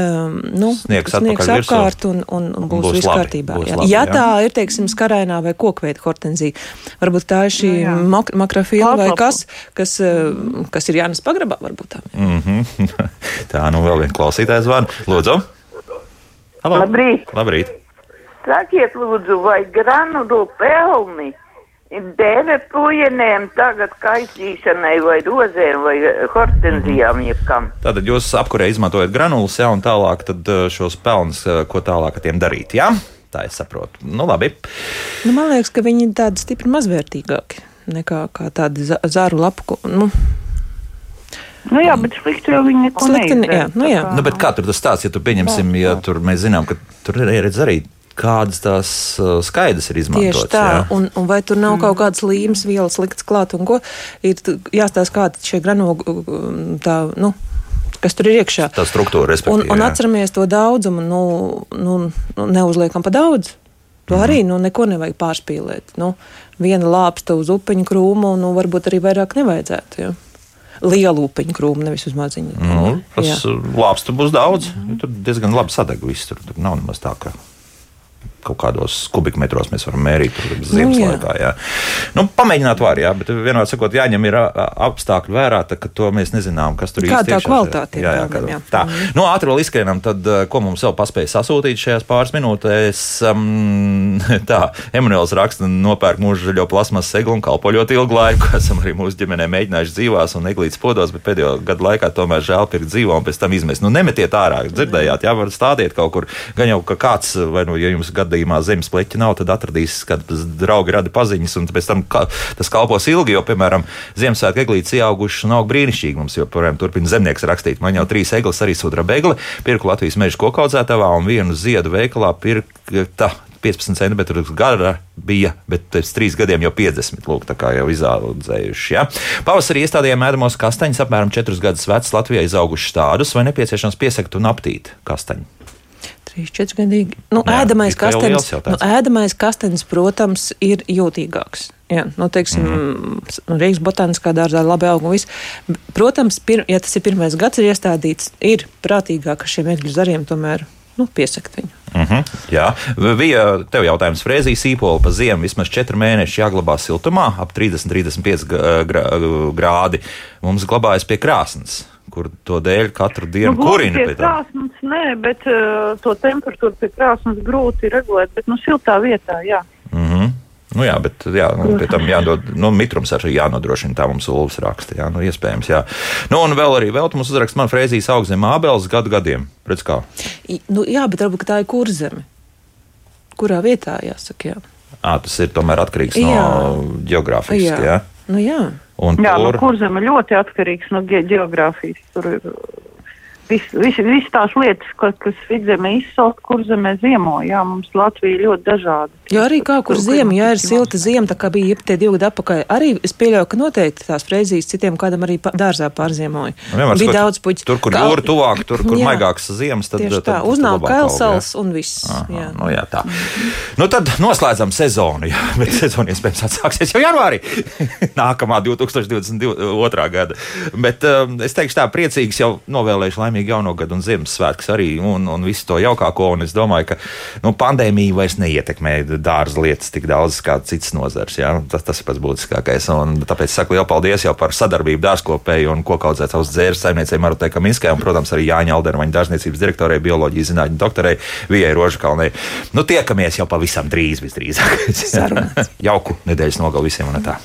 um, nu, sniegs, sniegs apkārt un, un, un būs, būs viss kārtībā. Būs jā. Labi, ja jā. tā ir, teiksim, skarainā vai kokveida hortenzija, varbūt tā ir šī no, nu mak makrofila vai kas, kas, uh, kas ir jānes pagrabā, varbūt tā. Mm -hmm. tā, nu vēl vien klausītājs zvanu. Lūdzu. Halo. Labrīt! Labrīt. Sakiet, lūdzu, vai granulu pelni dēvē puienēm tagad kaisīšanai vai rozēm vai hortenzijām mhm. jebkam? Tātad jūs apkurē izmantojat granulas, jā, un tālāk tad eh, šos pelnus, eh, ko tālāk ar tiem darīt, jā? Tā es saprotu. Nu, labi. Nu, man liekas, ka viņi ir tādi stipri mazvērtīgāki nekā tādi zaru lapu. Nu, Nu jā, bet slikti jau viņi neko Slikti, neizdara. jā, nu jā. Nu, bet kā tur tas stāsts, ja tu pieņemsim, ja tur mēs zinām, ka tur ir redz arī kādas tās uh, skaidrs ir izmantotas. Tieši tā, jā? un, un vai tur nav kaut kādas līmes vielas liktas klāt, un ko ir jāstāsta, kāda šie granogi, tā, nu, kas tur ir iekšā. Tā struktūra, Un, respektīvi. un jā. atceramies to daudzumu, nu, nu, nu neuzliekam pa daudz. To Mhm. arī nu, neko nevajag pārspīlēt. Nu, viena lāpsta uz upeņu krūmu, nu, varbūt arī vairāk nevajadzētu. Ja? Lielu upeņu krūmu, nevis uz maziņu. Nu, tas uh, lāps tur būs daudz. Mm. Tur diezgan labi sadeg viss. Tur, tur nav nemaz tā, ka kaut kādos kubikmetros mēs varam mērīt ziemas Nu, jā. laikā. Jā. Nu, pamēģināt var, jā, bet vienmēr sakot, jāņem ir apstākļi vērā, tā, ka to mēs nezinām, kas tur Kāda tā kvalitāte ir Jā, jā, kāda- jā. tā. Nu, ātri vēl izskrienam, tad ko mums vēl paspēja sasūtīt šajās pāris minūtēs. Um, tā, Emanuels raksta, nopērk mūža zaļo plasmas seglu un kalpo ļoti ilgu laiku. Esam arī mūsu ģimenē mēģinājuši dzīvās un neglītas podos, bet pēdējo gadu laikā tomēr žēl pirkt dzīvo un pēc tam izmest. Nu, nemetiet ārā, dzirdējāt, jā, var stādiet kaut kur. Gan jau, ka kāds, vai nu, ja jums gadījumā zemes pleķi nav, tad atradīs, kad draugi rada paziņas, un pēc tam ka, tas kalpos ilgi, jo, piemēram, Ziemassvētku eglītes ieaugušas un aug brīnišķīgi. Mums joprojām turpina zemnieks rakstīt. Man jau trīs eglis arī sūta begli, pirku Latvijas meža kokaudzētavā un vienu ziedu veikalā pirkta. 15 centimetru gara bija, bet pēc trīs gadiem jau 50. Lūk, tā kā jau izaudzējuši. Ja? Pavasarī iestādījām ēdamos kastaņus, apmēram 4 gadus vecus Latvijā izaugušus tādus, vai nepieciešams piesakt un aptīt kastaņu. 3, 4 gadīgi. Nu, Jā, ēdamais, kastenis, nu, ēdamais kastenis, protams, ir jūtīgāks. Jā, nu, teiksim, mm. Rīgas botāniskā dārzā labi aug un viss. Protams, pir, ja tas ir pirmais gads, ir iestādīts, ir prātīgāk, ka šiem egļu zariem tomēr nu, piesakt viņu. Uh -huh, jā, bija tev jautājums. Frēzijas īpola pa ziemu vismaz 4 mēneši jāglabā siltumā, ap 30-35 grādi. Mums glabājas pie krāsnes, kur to dēļ katru dienu Nu, kurina pie krāsnes, nē, bet uh, to temperatūru pie krāsnes grūti regulēt, bet nu siltā vietā, jā. Nu jā, bet jā, nu, pie tam jādod, nu, mitrums arī jānodrošina. Tā mums Ulus raksta. Jā, nu, iespējams, jā. Nu, un vēl arī vēl mums uzraksta, man frēzijas augzem ābeles gadu gadiem. Redz kā. Nu, jā, bet varbūt ka tā ir kurzeme. Kurā vietā jāsaka? Jā. À, tas ir tomēr atkarīgs Jā. no geogrāfijas. Jā. Jā. Nu, jā. Un jā, tur- nu, kurzeme ļoti atkarīgs no ge geogrāfijas. Tur ir visas vis, vis tās lietas, ko, kas vidzemē izsaukt, kurzemē ziemo. Jā, mums Latvija ļoti dažāda. Jo arī kā kur ziema, ja ir silta ziema, tā kā bija tie divi gadi atpakaļ, arī es pieļauju, ka noteikti tās freizijas citiem kādam arī pa- dārzā pārziemoja. Nu, vienmēr bija daudz puķu. Tur, kur Kā- jūra tuvāk, tur, kur Jā. maigāks ziemas, tad Tieši tad- tā, tad uznāk kailsals un viss. Jā. Nu, jā, tā. Nu, tad noslēdzam sezonu. Jā, bet sezona iespējams atsāksies jau janvārī. Nākamā 2022. gada. Bet um, es teikšu, tā priecīgs jau novēlēšu laimīgu jauno gadu un Ziemassvētkus arī un, un visu to jaukāko. Un es domāju, ka nu, pandēmija vairs neietekmē dārza lietas tik daudz kā citas nozars. Jā. Tas, tas ir pats būtiskākais. Un tāpēc saku lielu paldies jau par sadarbību dārzkopēju un kokaudzēt savus dzērs saimniecei Marutai Kaminskai un, protams, arī Jāņa Aldermaņa dārzniecības direktorei, bioloģijas zinātņu doktorei Vijai Rožakalnei. Nu, tiekamies jau pavisam drīz, visdrīzāk. Jauku nedēļas nogalu visiem un tā.